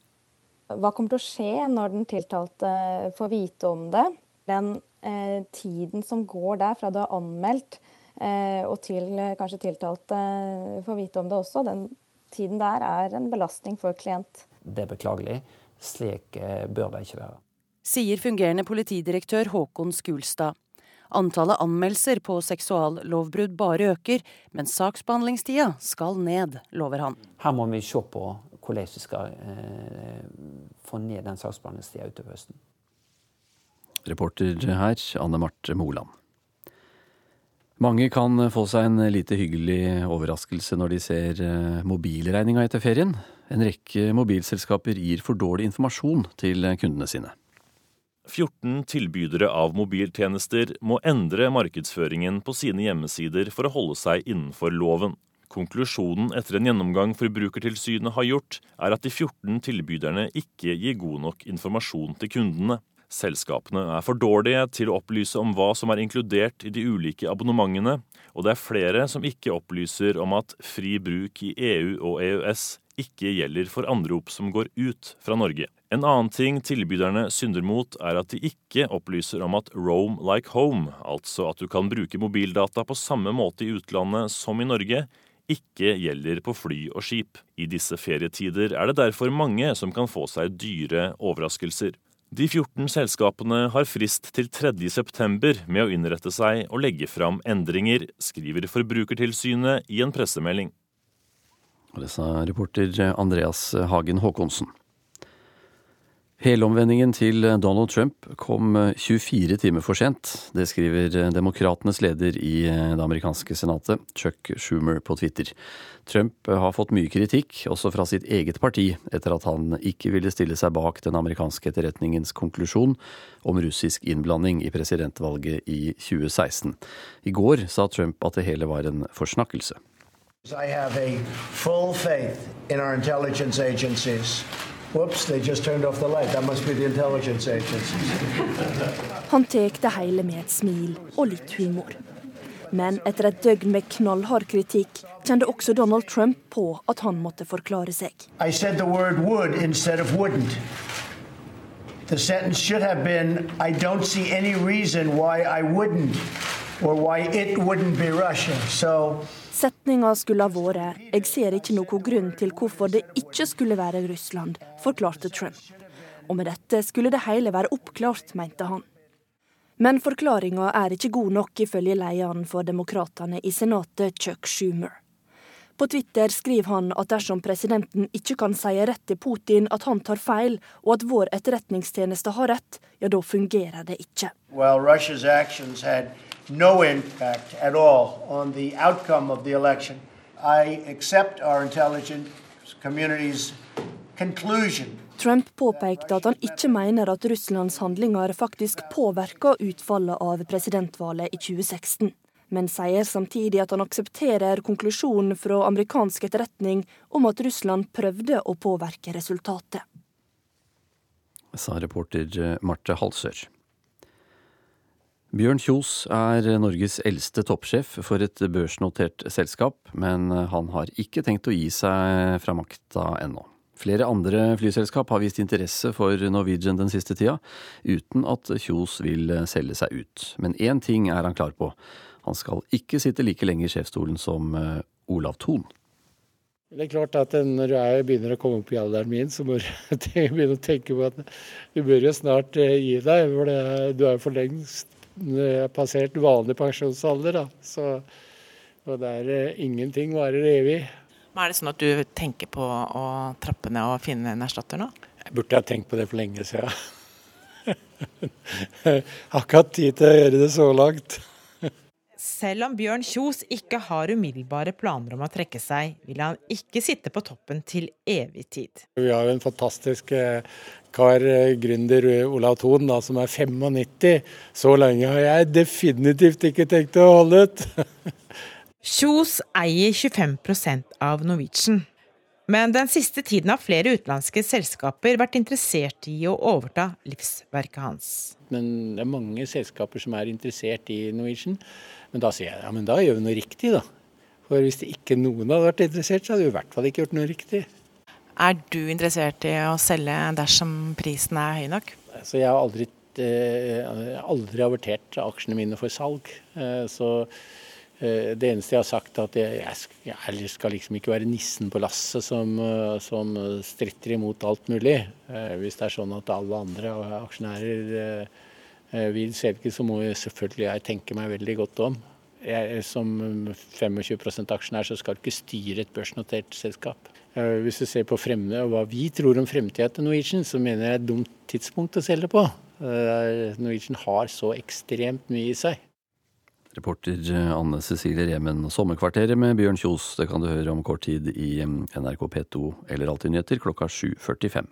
Hva kommer til å skje når den tiltalte får vite om det? Den eh, tiden som går der fra du har anmeldt og til eh, kanskje tiltalte får vite om det også. Den tiden der er en belastning for klient. Det er beklagelig. Slik eh, bør det ikke være. Sier fungerende politidirektør Håkon Skulstad. Antallet anmeldelser på seksuallovbrudd bare øker, men saksbehandlingstida skal ned, lover han. Her må vi se på hvordan vi skal få ned den saksbehandlingstida utover høsten. Reporter her, Anne Marte Moland. Mange kan få seg en lite hyggelig overraskelse når de ser mobilregninga etter ferien. En rekke mobilselskaper gir for dårlig informasjon til kundene sine. 14 tilbydere av mobiltjenester må endre markedsføringen på sine hjemmesider for å holde seg innenfor loven. Konklusjonen etter en gjennomgang Forbrukertilsynet har gjort, er at de 14 tilbyderne ikke gir god nok informasjon til kundene. Selskapene er for dårlige til å opplyse om hva som er inkludert i de ulike abonnementene, og det er flere som ikke opplyser om at fri bruk i EU og EØS ikke gjelder for anrop som går ut fra Norge. En annen ting tilbyderne synder mot, er at de ikke opplyser om at roam like home, altså at du kan bruke mobildata på samme måte i utlandet som i Norge, ikke gjelder på fly og skip. I disse ferietider er det derfor mange som kan få seg dyre overraskelser. De 14 selskapene har frist til 3.9 med å innrette seg og legge fram endringer, skriver Forbrukertilsynet i en pressemelding. Og det sa reporter Andreas Hagen Håkonsen. Helomvendingen til Donald Trump kom 24 timer for sent. Det skriver Demokratenes leder i det amerikanske senatet, Chuck Schumer, på Twitter. Trump har fått mye kritikk, også fra sitt eget parti, etter at han ikke ville stille seg bak den amerikanske etterretningens konklusjon om russisk innblanding i presidentvalget i 2016. I går sa Trump at det hele var en forsnakkelse. I have a full faith in our intelligence. Whoops, they just turned off the light. That must be the intelligence agencies. Han tar det hele med et smil og litt humor. Men etter et døgn med knallhard kritikk kjente også Donald Trump på at han måtte forklare seg. I said the word would instead of wouldn't. The sentence should have been I don't see any reason why I wouldn't or why it wouldn't be Russia. So Setninga skulle ha vært 'Jeg ser ikke noen grunn til hvorfor det ikke skulle være Russland', forklarte Trump. Og med dette skulle det hele være oppklart, mente han. Men forklaringa er ikke god nok, ifølge lederen for demokratene i senatet, Chuck Schumer. På Twitter skriver han at dersom presidenten ikke kan si rett til Putin at han tar feil, og at vår etterretningstjeneste har rett, ja, da fungerer det ikke. Well, no impact at all on the outcome of the election. I accept our intelligence community's conclusion. Trump påpekte at han ikke mener at Russlands handlinger faktisk påvirka utfallet av presidentvalget i 2016, men sier samtidig at han aksepterer konklusjonen fra amerikansk etterretning om at Russland prøvde å påvirke resultatet. Sa reporter Marte Halsør. Bjørn Kjos er Norges eldste toppsjef for et børsnotert selskap, men han har ikke tenkt å gi seg fra makta ennå. Flere andre flyselskap har vist interesse for Norwegian den siste tida, uten at Kjos vil selge seg ut. Men én ting er han klar på. Han skal ikke sitte like lenge i sjefsstolen som Olav Thon. Det er klart at når er, begynner å komme opp i alderen min, så må du begynne å tenke på at du bør jo snart gi deg. For du er jo for lengst passert vanlig pensjonsalder. Da. Så, og der ingenting varer evig. Men Er det sånn at du tenker på å trappe ned og finne en erstatter nå? Jeg burde ha tenkt på det for lenge siden. Jeg har ikke hatt tid til å gjøre det så langt. Selv om Bjørn Kjos ikke har umiddelbare planer om å trekke seg, vil han ikke sitte på toppen til evig tid. Vi har jo en fantastisk kar, gründer Olav Thon, da, som er 95. Så lenge har jeg definitivt ikke tenkt å holde ut. Kjos eier 25% av Norwegian. Men den siste tiden har flere utenlandske selskaper vært interessert i å overta livsverket hans. Men det er mange selskaper som er interessert i Norwegian. Men da sier jeg ja, men da gjør vi noe riktig, da. For hvis det ikke noen hadde vært interessert, så hadde vi i hvert fall ikke gjort noe riktig. Er du interessert i å selge dersom prisen er høy nok? Altså, jeg har aldri, eh, aldri avertert aksjene mine for salg. Eh, så det eneste jeg har sagt, er at jeg, jeg skal liksom ikke være nissen på lasset som, som, stritter imot alt mulig. Hvis det er sånn at alle andre aksjonærer vil selge, så må jeg selvfølgelig jeg tenke meg veldig godt om. Jeg, som 25% aksjonær så skal du ikke styre et børsnotert selskap. Eh, hvis du ser på fremme, hva vi tror om fremtida til Norwegian, så mener jeg det er et dumt tidspunkt å selge på. Eh, Norwegian har så ekstremt mye i seg. Reporter Anne Cecilie Remen. Sommerkvarteret med Bjørn Kjos det kan du høre om kort tid i NRK P2 eller Alltid klokka 7.45.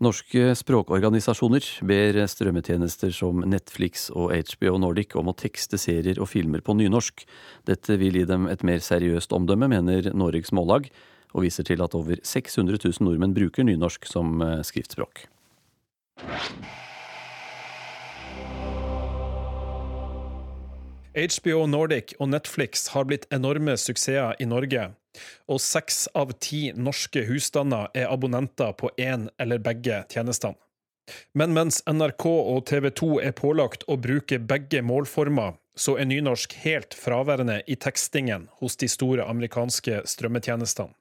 Norske språkorganisasjoner ber strømmetjenester som Netflix og HBO Nordic om å tekste serier og filmer på nynorsk. Dette vil gi dem et mer seriøst omdømme, mener Norges Mållag, og viser til at over 600 000 nordmenn bruker nynorsk som eh, skriftspråk. HBO Nordic og Netflix har blitt enorme suksesser i Norge, og seks av ti norske husstander er abonnenter på én eller begge tjenestene. Men mens NRK og TV 2 er pålagt å bruke begge målformer, så er nynorsk helt fraværende i tekstingen hos de store amerikanske strømmetjenestene.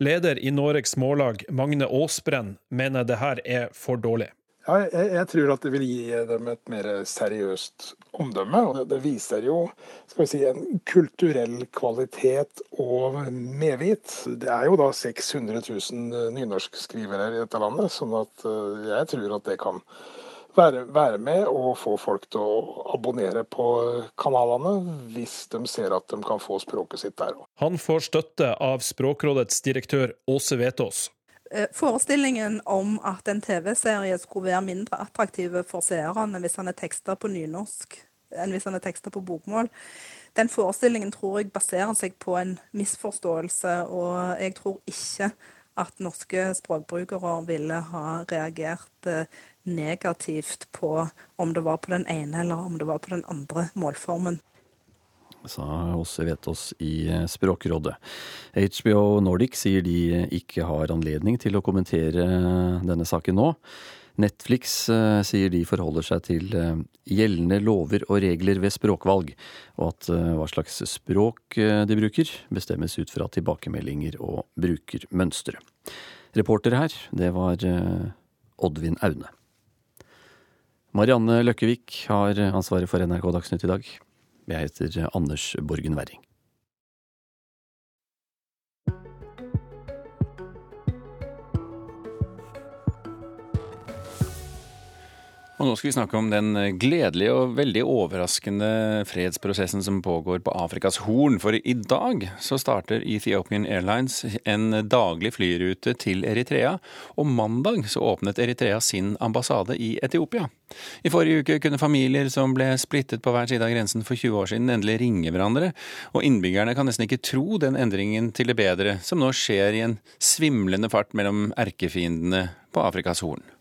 Leder i Noregs Mållag, Magne Aasbrenn, mener det her er for dårlig. Ja, jeg, jeg, tror at det vil gi dem et mer seriøst omdømme. og Det, viser jo si, en kulturell kvalitet og medvit. Det er jo da 600 000 nynorskskrivere i dette landet, sånn at eh, jeg tror at det kan være, være med og få folk til å abonnere på kanalene, hvis de ser at de kan få språket sitt der òg. Han får støtte av Språkrådets direktør Åse Vetås. Eh, forestillingen om at en TV-serie skulle være mindre attraktiv for seerne hvis han er teksta på nynorsk enn hvis han er teksta på bokmål, den forestillingen tror jeg baserer seg på en misforståelse, og jeg tror ikke at norske språkbrukere ville ha reagert eh, negativt på om det var på den ene eller om det var på den andre målformen sa Åse Vetås i eh, Språkrådet. HBO Nordic sier de ikke har anledning til å kommentere denne saken nå. Netflix eh, sier de forholder seg til eh, gjeldende lover og regler ved språkvalg, og at hva slags språk de bruker, bestemmes ut fra tilbakemeldinger og brukermønstre. Reporter her, det var Oddvin Aune. Marianne Løkkevik har ansvaret for NRK Dagsnytt i dag. Jeg heter Anders Borgen Werring. Og nå skal vi snakke om den gledelige og veldig overraskende fredsprosessen som pågår på Afrikas Horn. For i dag så starter Ethiopian Airlines en daglig flyrute til Eritrea. Og mandag så åpnet Eritrea sin ambassade i Etiopia. I forrige uke kunne familier som ble splittet på hver side av grensen for 20 år siden, endelig ringe hverandre. Og innbyggerne kan nesten ikke tro den endringen til det bedre som nå skjer i en svimlende fart mellom erkefiendene på Afrikas Horn.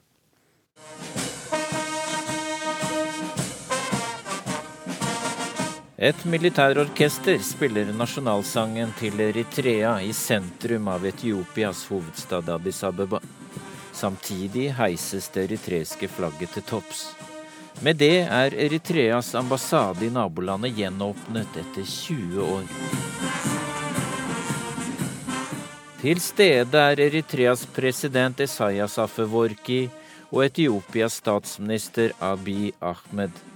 Et militærorkester spiller nasjonalsangen til Eritrea i sentrum av Etiopias hovedstad Addis Abeba. Samtidig heises det eritreiske flagget til topps. Med det er Eritreas ambassade i nabolandet gjenåpnet etter 20 år. Til stede er Eritreas president Esayas Afeworki og Etiopias statsminister Abiy Ahmed.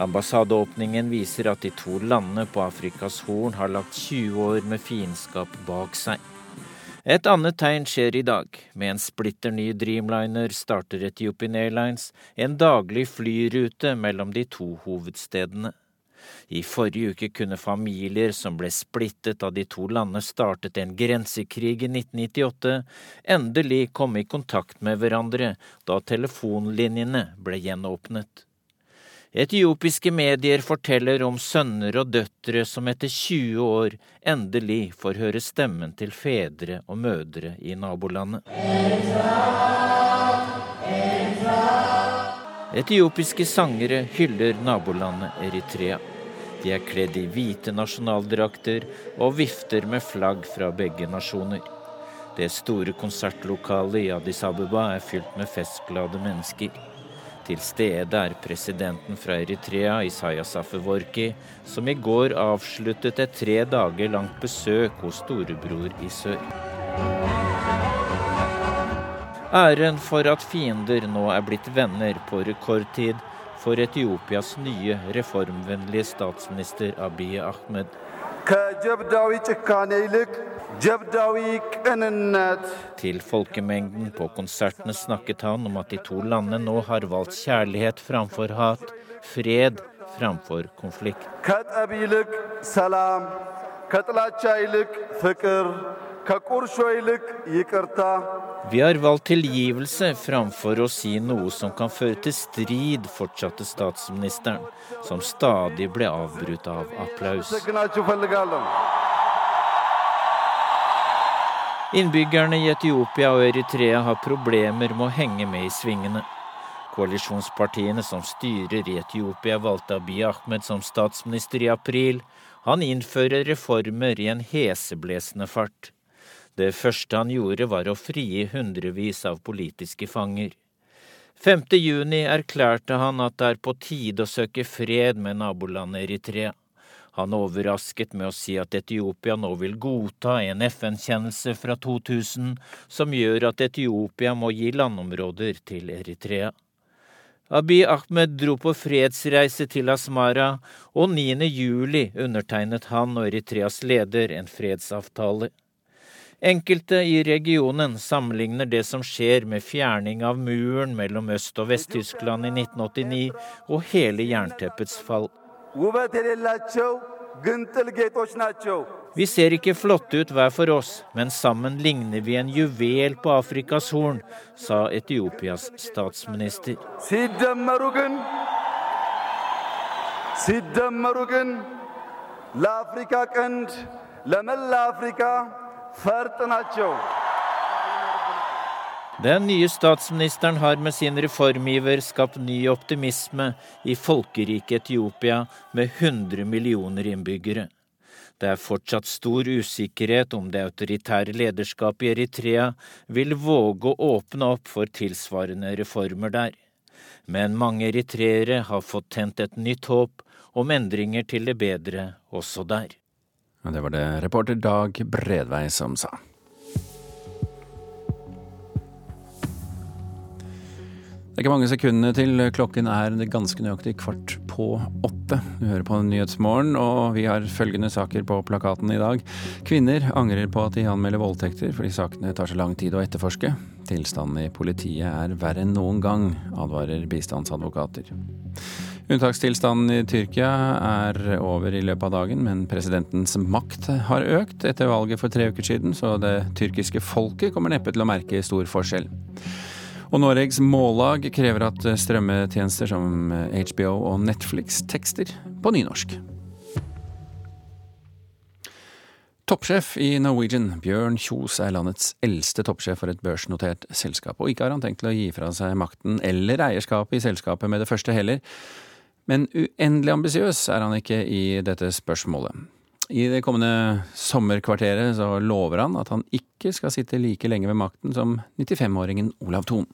Ambassadeåpningen viser at de to landene på Afrikas Horn har lagt 20 år med fiendskap bak seg. Et annet tegn skjer i dag. Med en splitter ny Dreamliner starter Ethiopian Airlines en daglig flyrute mellom de to hovedstedene. I forrige uke kunne familier som ble splittet av de to landene startet en grensekrig i 1998, endelig komme i kontakt med hverandre da telefonlinjene ble gjenåpnet. Etiopiske medier forteller om sønner og døtre som etter 20 år endelig får høre stemmen til fedre og mødre i nabolandet. Etiopiske sangere hyller nabolandet Eritrea. De er kledd i hvite nasjonaldrakter og vifter med flagg fra begge nasjoner. Det store konsertlokalet i Addis Abeba er fylt med festglade mennesker. Til stede er presidenten fra Eritrea, Isaias Afeworki, som i går avsluttet et tre dager langt besøk hos storebror i sør. Æren for at fiender nå er blitt venner på rekordtid, for Etiopias nye reformvennlige statsminister Abiy Ahmed. ከጀብዳዊ ጭካኔ ይልቅ ጀብዳዊ ቅንነት Til folkemengden på konsertene snakket han om at de to landene nå har valgt kjærlighet framfor hat, fred framfor konflikt. ከጠብ ይልቅ ሰላም፣ ከጥላቻ ይልቅ ፍቅር፣ ከቁርሾ ይልቅ ይቅርታ vi har valgt tilgivelse framfor å si noe som kan føre til strid, fortsatte statsministeren, som stadig ble avbrutt av applaus. Innbyggerne i Etiopia og Eritrea har problemer med å henge med i svingene. Koalisjonspartiene som styrer i Etiopia, valgte Abiy Ahmed som statsminister i april. Han innfører reformer i en heseblesende fart. Det første han gjorde, var å frigi hundrevis av politiske fanger. 5. juni erklærte han at det er på tide å søke fred med nabolandet Eritrea. Han overrasket med å si at Etiopia nå vil godta en FN-kjennelse fra 2000 som gjør at Etiopia må gi landområder til Eritrea. Abiy Ahmed dro på fredsreise til Asmara, og 9. juli undertegnet han og Eritreas leder en fredsavtale. Enkelte i regionen sammenligner det som skjer med fjerning av muren mellom Øst- og Vest-Tyskland i 1989 og hele jernteppets fall. Vi ser ikke flotte ut hver for oss, men sammen ligner vi en juvel på Afrikas horn, sa Etiopias statsminister. Siddemerugen. Siddemerugen. ሲደመሩ ግን ለአፍሪካ ቀንድ ለመላ አፍሪካ ፈርጥ ናቸው። Den nye statsministeren har med sin reformiver skapt ny optimisme i folkerike Etiopia med 100 millioner innbyggere. Det er fortsatt stor usikkerhet om det autoritære lederskapet i Eritrea vil våge å åpne opp for tilsvarende reformer der. Men mange eritreere har fått tent et nytt håp om endringer til det bedre også der. Og det var det reporter Dag Bredvei som sa. Det er ikke mange sekundene til klokken er ganske nøyaktig kvart på åtte. Du hører på Nyhetsmorgen, og vi har følgende saker på plakaten i dag. Kvinner angrer på at de anmelder voldtekter fordi sakene tar så lang tid å etterforske. Tilstanden i politiet er verre enn noen gang, advarer bistandsadvokater. Unntakstilstanden i Tyrkia er over i løpet av dagen, men presidentens makt har økt etter valget for tre uker siden, så det tyrkiske folket kommer neppe til å merke stor forskjell. Og Noregs Mållag krever at strømmetjenester som HBO og Netflix tekster på nynorsk. Toppsjef i Norwegian, Bjørn Kjos, er landets eldste toppsjef for et børsnotert selskap. Og ikke har han tenkt til å gi fra seg makten eller eierskapet i selskapet med det første heller. Men uendelig ambisiøs er han ikke i dette spørsmålet. I det kommende sommerkvarteret så lover han at han ikke skal sitte like lenge ved makten som 95-åringen Olav Thon.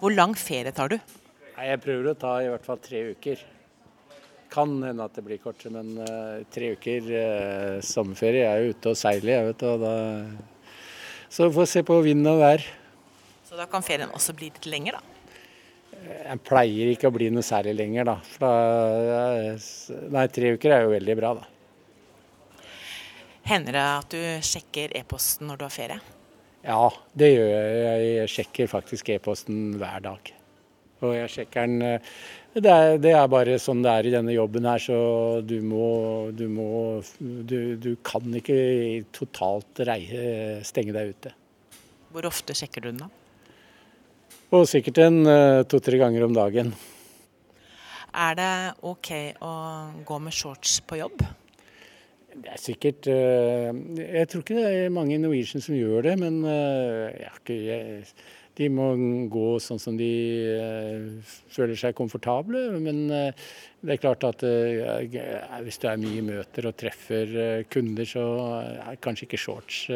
Hvor lang ferie tar du? Jeg prøver å ta i hvert fall tre uker. Kan hende at det blir kortere, men uh, tre uker uh, sommerferie. Jeg er jo ute og seiler, jeg vet du. Da... Så vi får se på vind og vær. Så da kan ferien også bli litt lenger, da? Jeg pleier ikke å bli noe særlig lenger, da. Da nei, tre uker er jo veldig bra, da. Hender det at du sjekker e-posten når du har ferie? Ja, det gjør jeg. Jeg sjekker faktisk e-posten hver dag. Og jeg sjekker den det er, det er, bare sånn det er i denne jobben her, så du må Du, må, du, du kan ikke totalt reie, stenge deg ute. Hvor ofte sjekker du den, da? Og sikkert en to-tre ganger om dagen. Er det OK å gå med shorts på jobb? Det er sikkert Jeg tror ikke det er mange Norwegian som gjør det, men jeg, de må gå sånn som de føler seg komfortable. Men det er klart at hvis du er mye møter og treffer kunder, så er kanskje ikke shorts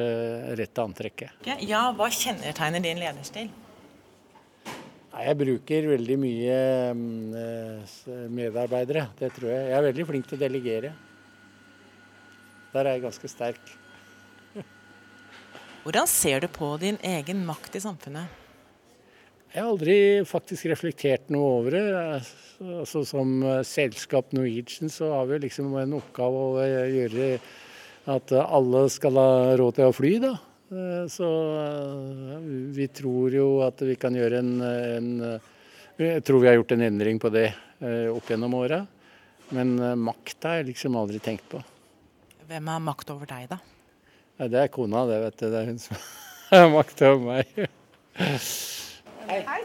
rette antrekket. Ja, hva kjennetegner din lederstil? Jeg bruker veldig mye medarbeidere, det tror jeg. Jeg er veldig flink til å delegere. Der er jeg ganske sterk. Hvordan ser du på din egen makt i samfunnet? Jeg har aldri faktisk reflektert noe over det. Altså, som selskap Norwegian så har vi liksom en oppgave å gjøre at alle skal ha råd til å fly. da. Så vi tror jo at vi kan gjøre en, en Jeg tror vi har gjort en endring på det opp gjennom åra. Men makt har jeg liksom aldri tenkt på. Hvem har makt over deg, da? Ja, det er kona, det, vet du. Det er hun som har makt over meg. Hei.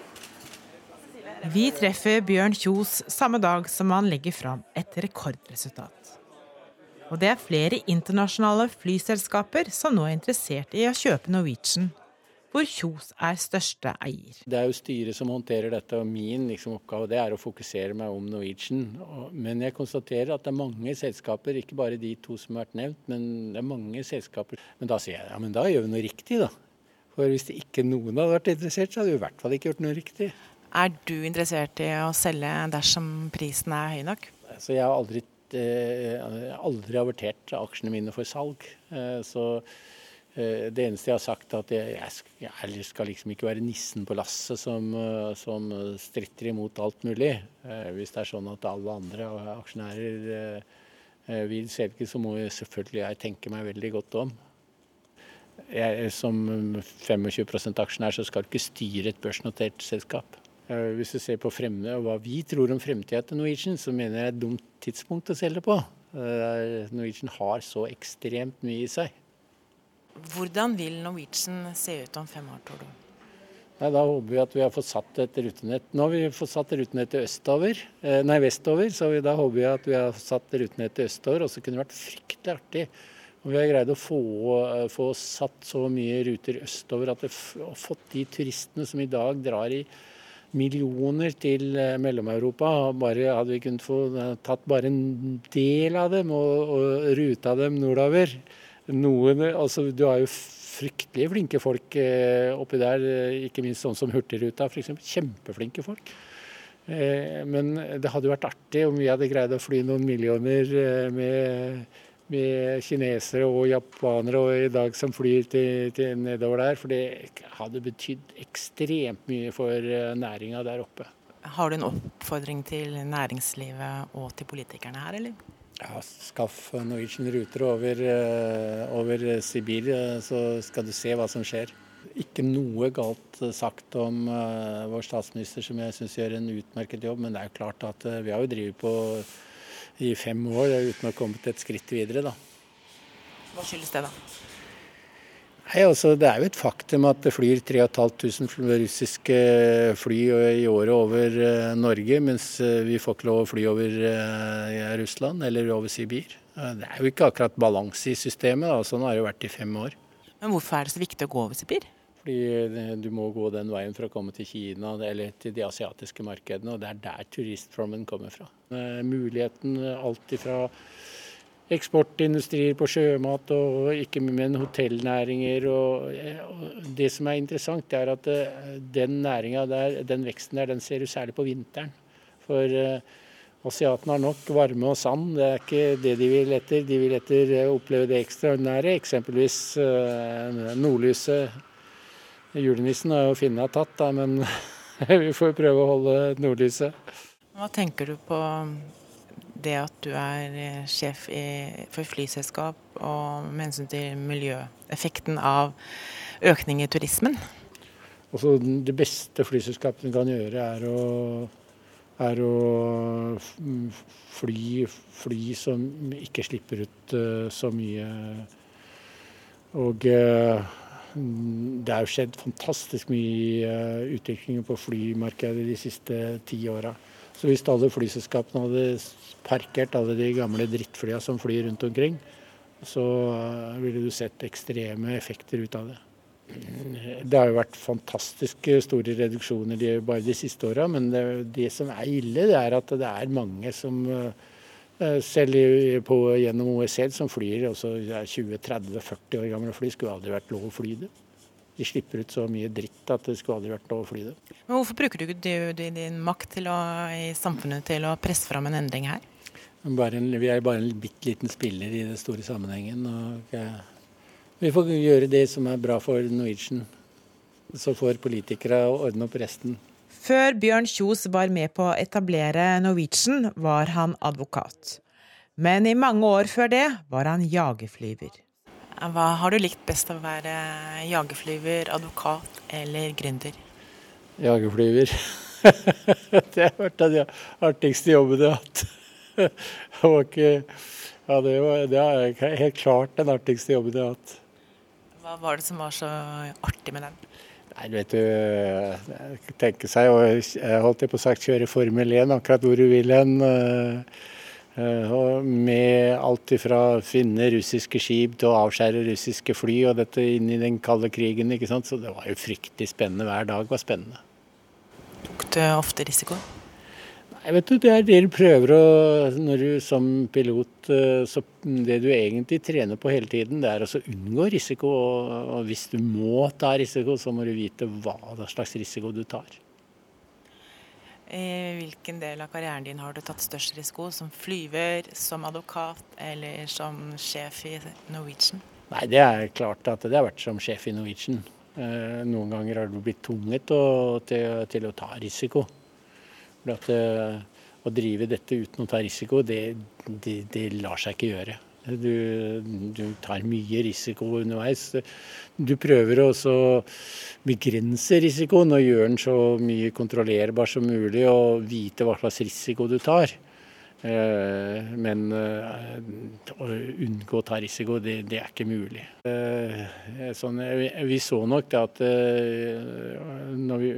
Vi treffer Bjørn Kjos samme dag som han legger fram et rekordresultat. Og det er flere internasjonale flyselskaper som nå er interessert i å kjøpe Norwegian hvor Kjos er største eier. Det er jo styret som håndterer dette, og min liksom, oppgave det er å fokusere meg om Norwegian. Men jeg konstaterer at det er mange selskaper, ikke bare de to som har vært nevnt, men det er mange selskaper. Men da sier jeg ja, men da gjør vi noe riktig, da. For hvis det ikke noen hadde vært interessert, så hadde vi i hvert fall ikke gjort noe riktig. Er du interessert i å selge dersom prisen er høy nok? Så jeg har aldri, eh, aldri avertert aksjene mine for salg. Eh, så Eh, det eneste jeg har sagt, er at jeg, jeg skal liksom ikke være nissen på lasset som, eh, som, stritter imot alt mulig. Eh, hvis det er sånn at alle andre aksjonærer vil selge, så må jeg selvfølgelig jeg tenke meg veldig godt om. Jeg, som 25% aksjonær så skal du ikke styre et børsnotert selskap. Hvis du ser på fremme, og hva vi tror om fremtida til Norwegian, så mener jeg det er et dumt tidspunkt å selge på. Norwegian har så ekstremt mye i seg. Hvordan vil Norwegian se ut om fem år, tror du? Nei, da håper vi at vi har fått satt et rutenett. Nå har vi fått satt rutenettet østover, eh, nei, vestover, så da håper vi at vi har satt rutenettet østover. Og så kunne det vært fryktelig artig om vi har greid å få, eh, få satt så mye ruter østover at vi har fått de turistene som i dag drar i millioner til eh, Mellom-Europa. Bare Hadde vi kunnet få tatt bare en del av dem og, og ruta dem nordover noen, altså Du har jo fryktelig flinke folk eh, oppi der, eh, ikke minst sånn som Hurtigruta f.eks. Kjempeflinke folk. Eh, men det hadde vært artig om vi hadde greid å fly noen millioner med, med kinesere og japanere og i dag som flyr til, til nedover der. For det hadde betydd ekstremt mye for næringa der oppe. Har du en oppfordring til næringslivet og til politikerne her, eller? Ja, Skaff Norwegian ruter over, eh, over Sibir, eh, så skal du se hva som skjer. Ikke noe galt sagt om vår statsminister, som jeg syns gjør en utmerket jobb. Men det er jo klart at vi har jo drevet på i fem år uten å ha kommet et skritt videre, da. Hva skyldes det, da? Nei, altså, Det er jo et faktum at det flyr 3500 russiske fly i året over uh, Norge, mens uh, vi får ikke lov å fly over Russland eller over Sibir. det er jo ikke akkurat balanse i systemet. Da. Sånn har det jo vært i fem år. Men hvorfor er det så viktig å gå over Sibir? Fordi du må gå den veien for å komme til Kina eller til de asiatiske markedene, og det er der turistflommen kommer fra. muligheten alt ifra eksportindustrier på sjømat og ikke men hotellnæringer. Og, det som er interessant, er at eh, den næringa der, den veksten der, den ser du særlig på vinteren. For asiatene har nok varme og sand, det er ikke det de vil etter. De vil etter oppleve det ekstraordinære, eksempelvis nordlyset. Julenissen er jo Finna tatt, da, men vi får prøve å holde nordlyset. Hva tenker du på det at du er eh, sjef i, for flyselskap, og med hensyn til miljøeffekten av økning i turismen? Også det beste flyselskapene kan gjøre, er å, er å fly, fly, som ikke slipper ut uh, så mye. Og uh, det er jo skjedd fantastisk mye i uh, på flymarkedet de siste ti åra. Så hvis alle flyselskapene hadde parkert alle de gamle drittflyene som flyr rundt omkring, så eh, ville du sett ekstreme effekter ut av det. Det har jo vært fantastiske store reduksjoner bare de siste åra, men det, det, som er ille, det er at det er mange som eh, selv på, gjennom OSL som flyr også 20-30-40 år gamle fly, skulle aldri vært lov å fly det. De slipper ut så mye dritt at det skulle aldri vært lov å fly det. Men Hvorfor bruker du ikke din makt å, i samfunnet til å presse fram en endring her? En, vi er bare en bitte liten spiller i den store sammenhengen. Og, ja, vi får gjøre det som er bra for Norwegian. Så får politikere ordne opp resten. Før Bjørn Kjos var med på å etablere Norwegian, var han advokat. Men i mange år før det var han jagerflyver. Hva har du likt best av å være jagerflyver, advokat eller gründer? Jagerflyver. det har vært den artigste jobben jeg har hatt. Det var ikke Ja, det, var, det er helt klart den artigste jobben jeg har hatt. Hva var det som var så artig med den? Nei, vet du, tenke seg, jeg holdt på å sagt kjøre Formel 1 akkurat hvor du vil hen. Med alt fra finne russiske skip til å avskjære russiske fly, og dette inn i den kalde krigen. ikke sant? Så det var jo fryktelig spennende. Hver dag var spennende. Tok du ofte risiko? Nei, vet du, Det er det du prøver å Når du som pilot så Det du egentlig trener på hele tiden, det er å unngå risiko. Og hvis du må ta risiko, så må du vite hva slags risiko du tar. I hvilken del av karrieren din har du tatt størst risiko? Som flyver, som advokat eller som sjef i Norwegian? Nei, Det er klart at det har vært som sjef i Norwegian. Noen ganger har du blitt tvunget til, til å ta risiko. For at, å drive dette uten å ta risiko, det, det, det lar seg ikke gjøre. Du, du, tar mye risiko underveis. Du prøver også å begrense risikoen og gjøre den så mye kontrollerbar som mulig og vite hva slags risiko du tar. Men å unngå å ta risiko, det, det er ikke mulig. Sånn, vi så nok at vi,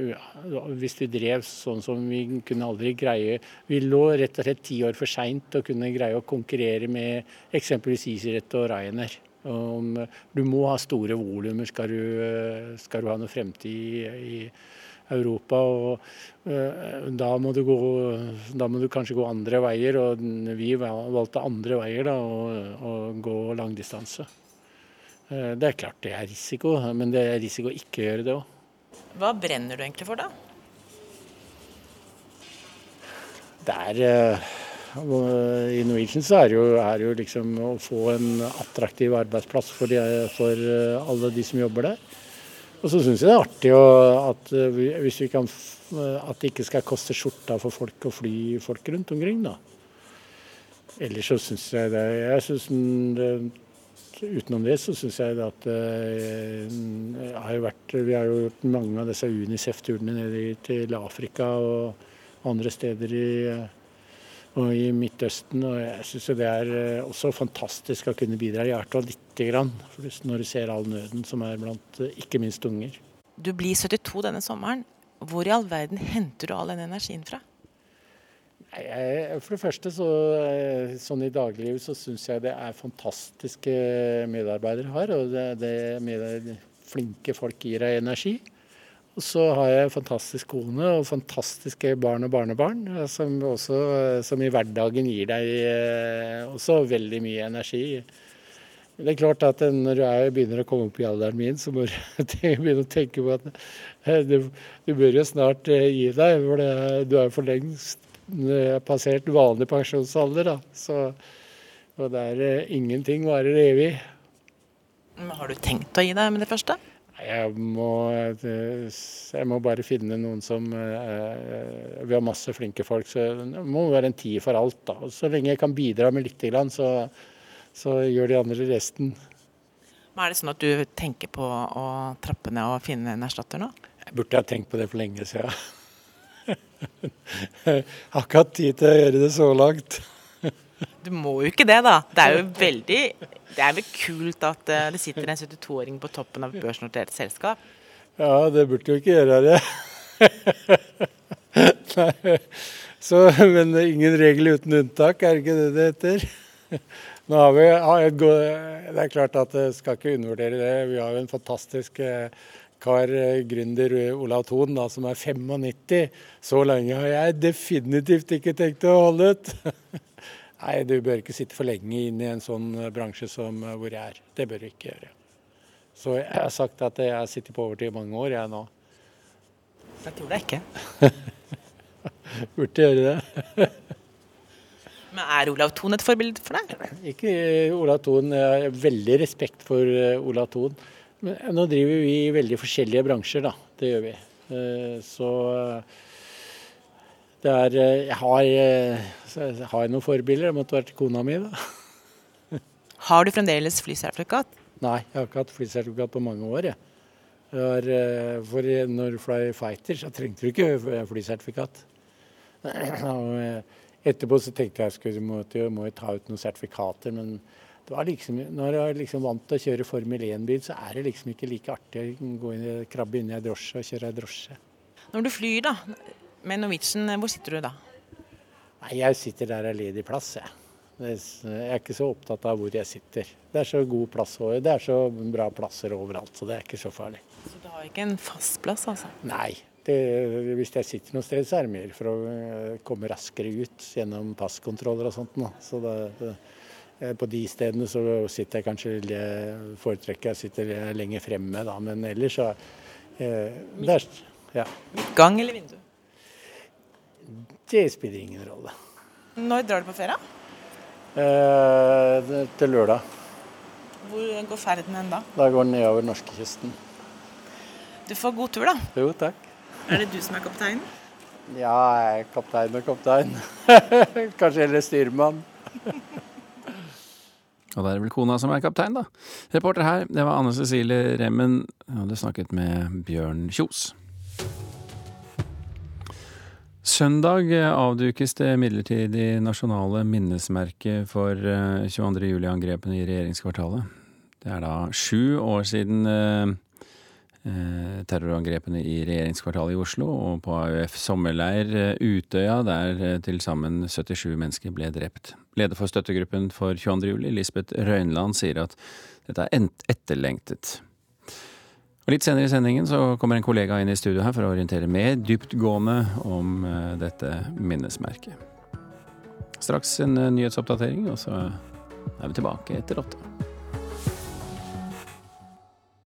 hvis vi drev sånn som vi kunne aldri greie Vi lå rett og slett ti år for seint å kunne greie å konkurrere med eksempelvis EasyRett og Ryanair. Du må ha store volumer skal, skal, du ha noe fremtid i, i Europa. og da må, gå, da må, du kanskje gå andre veier, og vi valgte andre veier da, og, gå langdistanse. Det er klart det er risiko, men det er risiko å ikke gjøre det òg. Hva brenner du egentlig for, da? Det er I Norwegian så er det jo, er det jo liksom å få en attraktiv arbeidsplass for, de, for alle de som jobber der. Og så syns jeg det er artig at, hvis vi kan, at det ikke skal koste skjorta for folk å fly folk rundt omkring, da. Ellers så syns jeg det, jeg synes det Utenom det så syns jeg det at det har vært, Vi har jo gjort mange av disse Unicef-turene ned til Afrika og andre steder i, og i Midtøsten. Og jeg syns det er også fantastisk å kunne bidra i hvert fall lite grann. Når du ser all nøden som er blant ikke minst unger. Du blir 72 denne sommeren. Hvor i all verden henter du all den energien fra? For det første, så, sånn i dagliglivet, så syns jeg det er fantastiske medarbeidere her. Og det, det med flinke folk gir deg energi. Og så har jeg fantastisk kone og fantastiske barn og barnebarn, som, også, som i hverdagen gir deg også veldig mye energi. Det er klart at når du er, begynner å komme opp i alderen min, så må du begynne å tenke på at du, du bør jo snart gi deg. For det, du er for lengst passert vanlig pensjonsalder. Da. Så, og er ingenting varer evig. Har du tenkt å gi deg med det første? Jeg må, jeg må bare finne noen som Vi har masse flinke folk, så det må være en tid for alt. da. Så lenge jeg kan bidra med litt, så, så gjør de andre resten. Men Er det sånn at du tenker på å trappe ned og finne en erstatter nå? Jeg burde ha tenkt på det for lenge siden. Jeg har ikke hatt tid til å gjøre det så langt. Du må jo ikke det, da. Det er jo veldig Det er vel kult at det sitter en 72-åring på toppen av børsnotert selskap? Ja, det burde jo ikke gjøre det. Nei. Så, men ingen regel uten unntak, er det ikke det det heter? Nå har vi, det er klart at jeg skal ikke undervurdere det. Vi har jo en fantastisk kar, gründer Olav Thon, da, som er 95. Så lenge har jeg definitivt ikke tenkt å holde ut. Nei, du bør ikke sitte for lenge inn i en sånn bransje som hvor jeg er. Det bør du ikke gjøre. Så jeg har sagt at jeg sitter på overtid i mange år, jeg nå. Jeg tror det ikke. Burde gjøre det. Men er Olav Thon et forbilde for deg? Ikke Olav Thon. Jeg har veldig respekt for Olav Thon. Men nå driver vi i veldig forskjellige bransjer, da. Det gjør vi. Eh, så er Jeg har, jeg har noen forbilder. Det måtte vært kona mi, da. Har du fremdeles flysertifikat? Nei, jeg har ikke hatt flysertifikat på mange år. Jeg. Har, for når du fløy fighter, så trengte du ikke flysertifikat. Etterpå så tenkte jeg at jeg må, jeg ta ut noen sertifikater, men det var liksom, når jeg er liksom vant til å kjøre Formel 1-bil, så er det liksom ikke like artig å gå inn, krabbe inn i ei drosje og kjøre ei drosje. Når du flyr da, med Norwegian, hvor sitter du da? Nei, Jeg sitter der det er ledig plass, jeg. Jeg er ikke så opptatt av hvor jeg sitter. Det er så god plass og det er så bra plasser overalt, så det er ikke så farlig. Så du har ikke en fast plass, altså? Nei. Det, hvis jeg sitter noe sted, så er det mer for å eh, komme raskere ut gjennom passkontroller og sånt. Nå. Så det, det, eh, på de stedene så sitter jeg kanskje foretrekker jeg sitter lenger fremme, da. Men ellers så eh, der, ja. Midtgang eller vindu? Det spiller ingen rolle. Når drar du på ferie? Eh, til lørdag. Hvor går ferden hen da? Da går den nedover norskekysten. Du får god tur, da. Jo, takk. Er det du som er kaptein? Ja, jeg er kaptein og kaptein. Kanskje heller styrmann. og da er det vel kona som er kaptein, da. Reporter her, det var Anne Cecilie Remmen. Jeg hadde snakket med Bjørn Kjos. Søndag avdukes det midlertidig nasjonale minnesmerket for 22. juli-angrepene i regjeringskvartalet. Det er da sju år siden terrorangrepene i regjeringskvartalet i Oslo og på AUF sommerleir Utøya, der til sammen 77 mennesker ble drept. Leder for støttegruppen for 22. juli, Lisbeth Røynland, sier at dette er etterlengtet. Og Litt senere i sendingen så kommer en kollega inn i studio her for å orientere mer dyptgående om dette minnesmerket. Straks en nyhetsoppdatering, og så er vi tilbake etter åtte.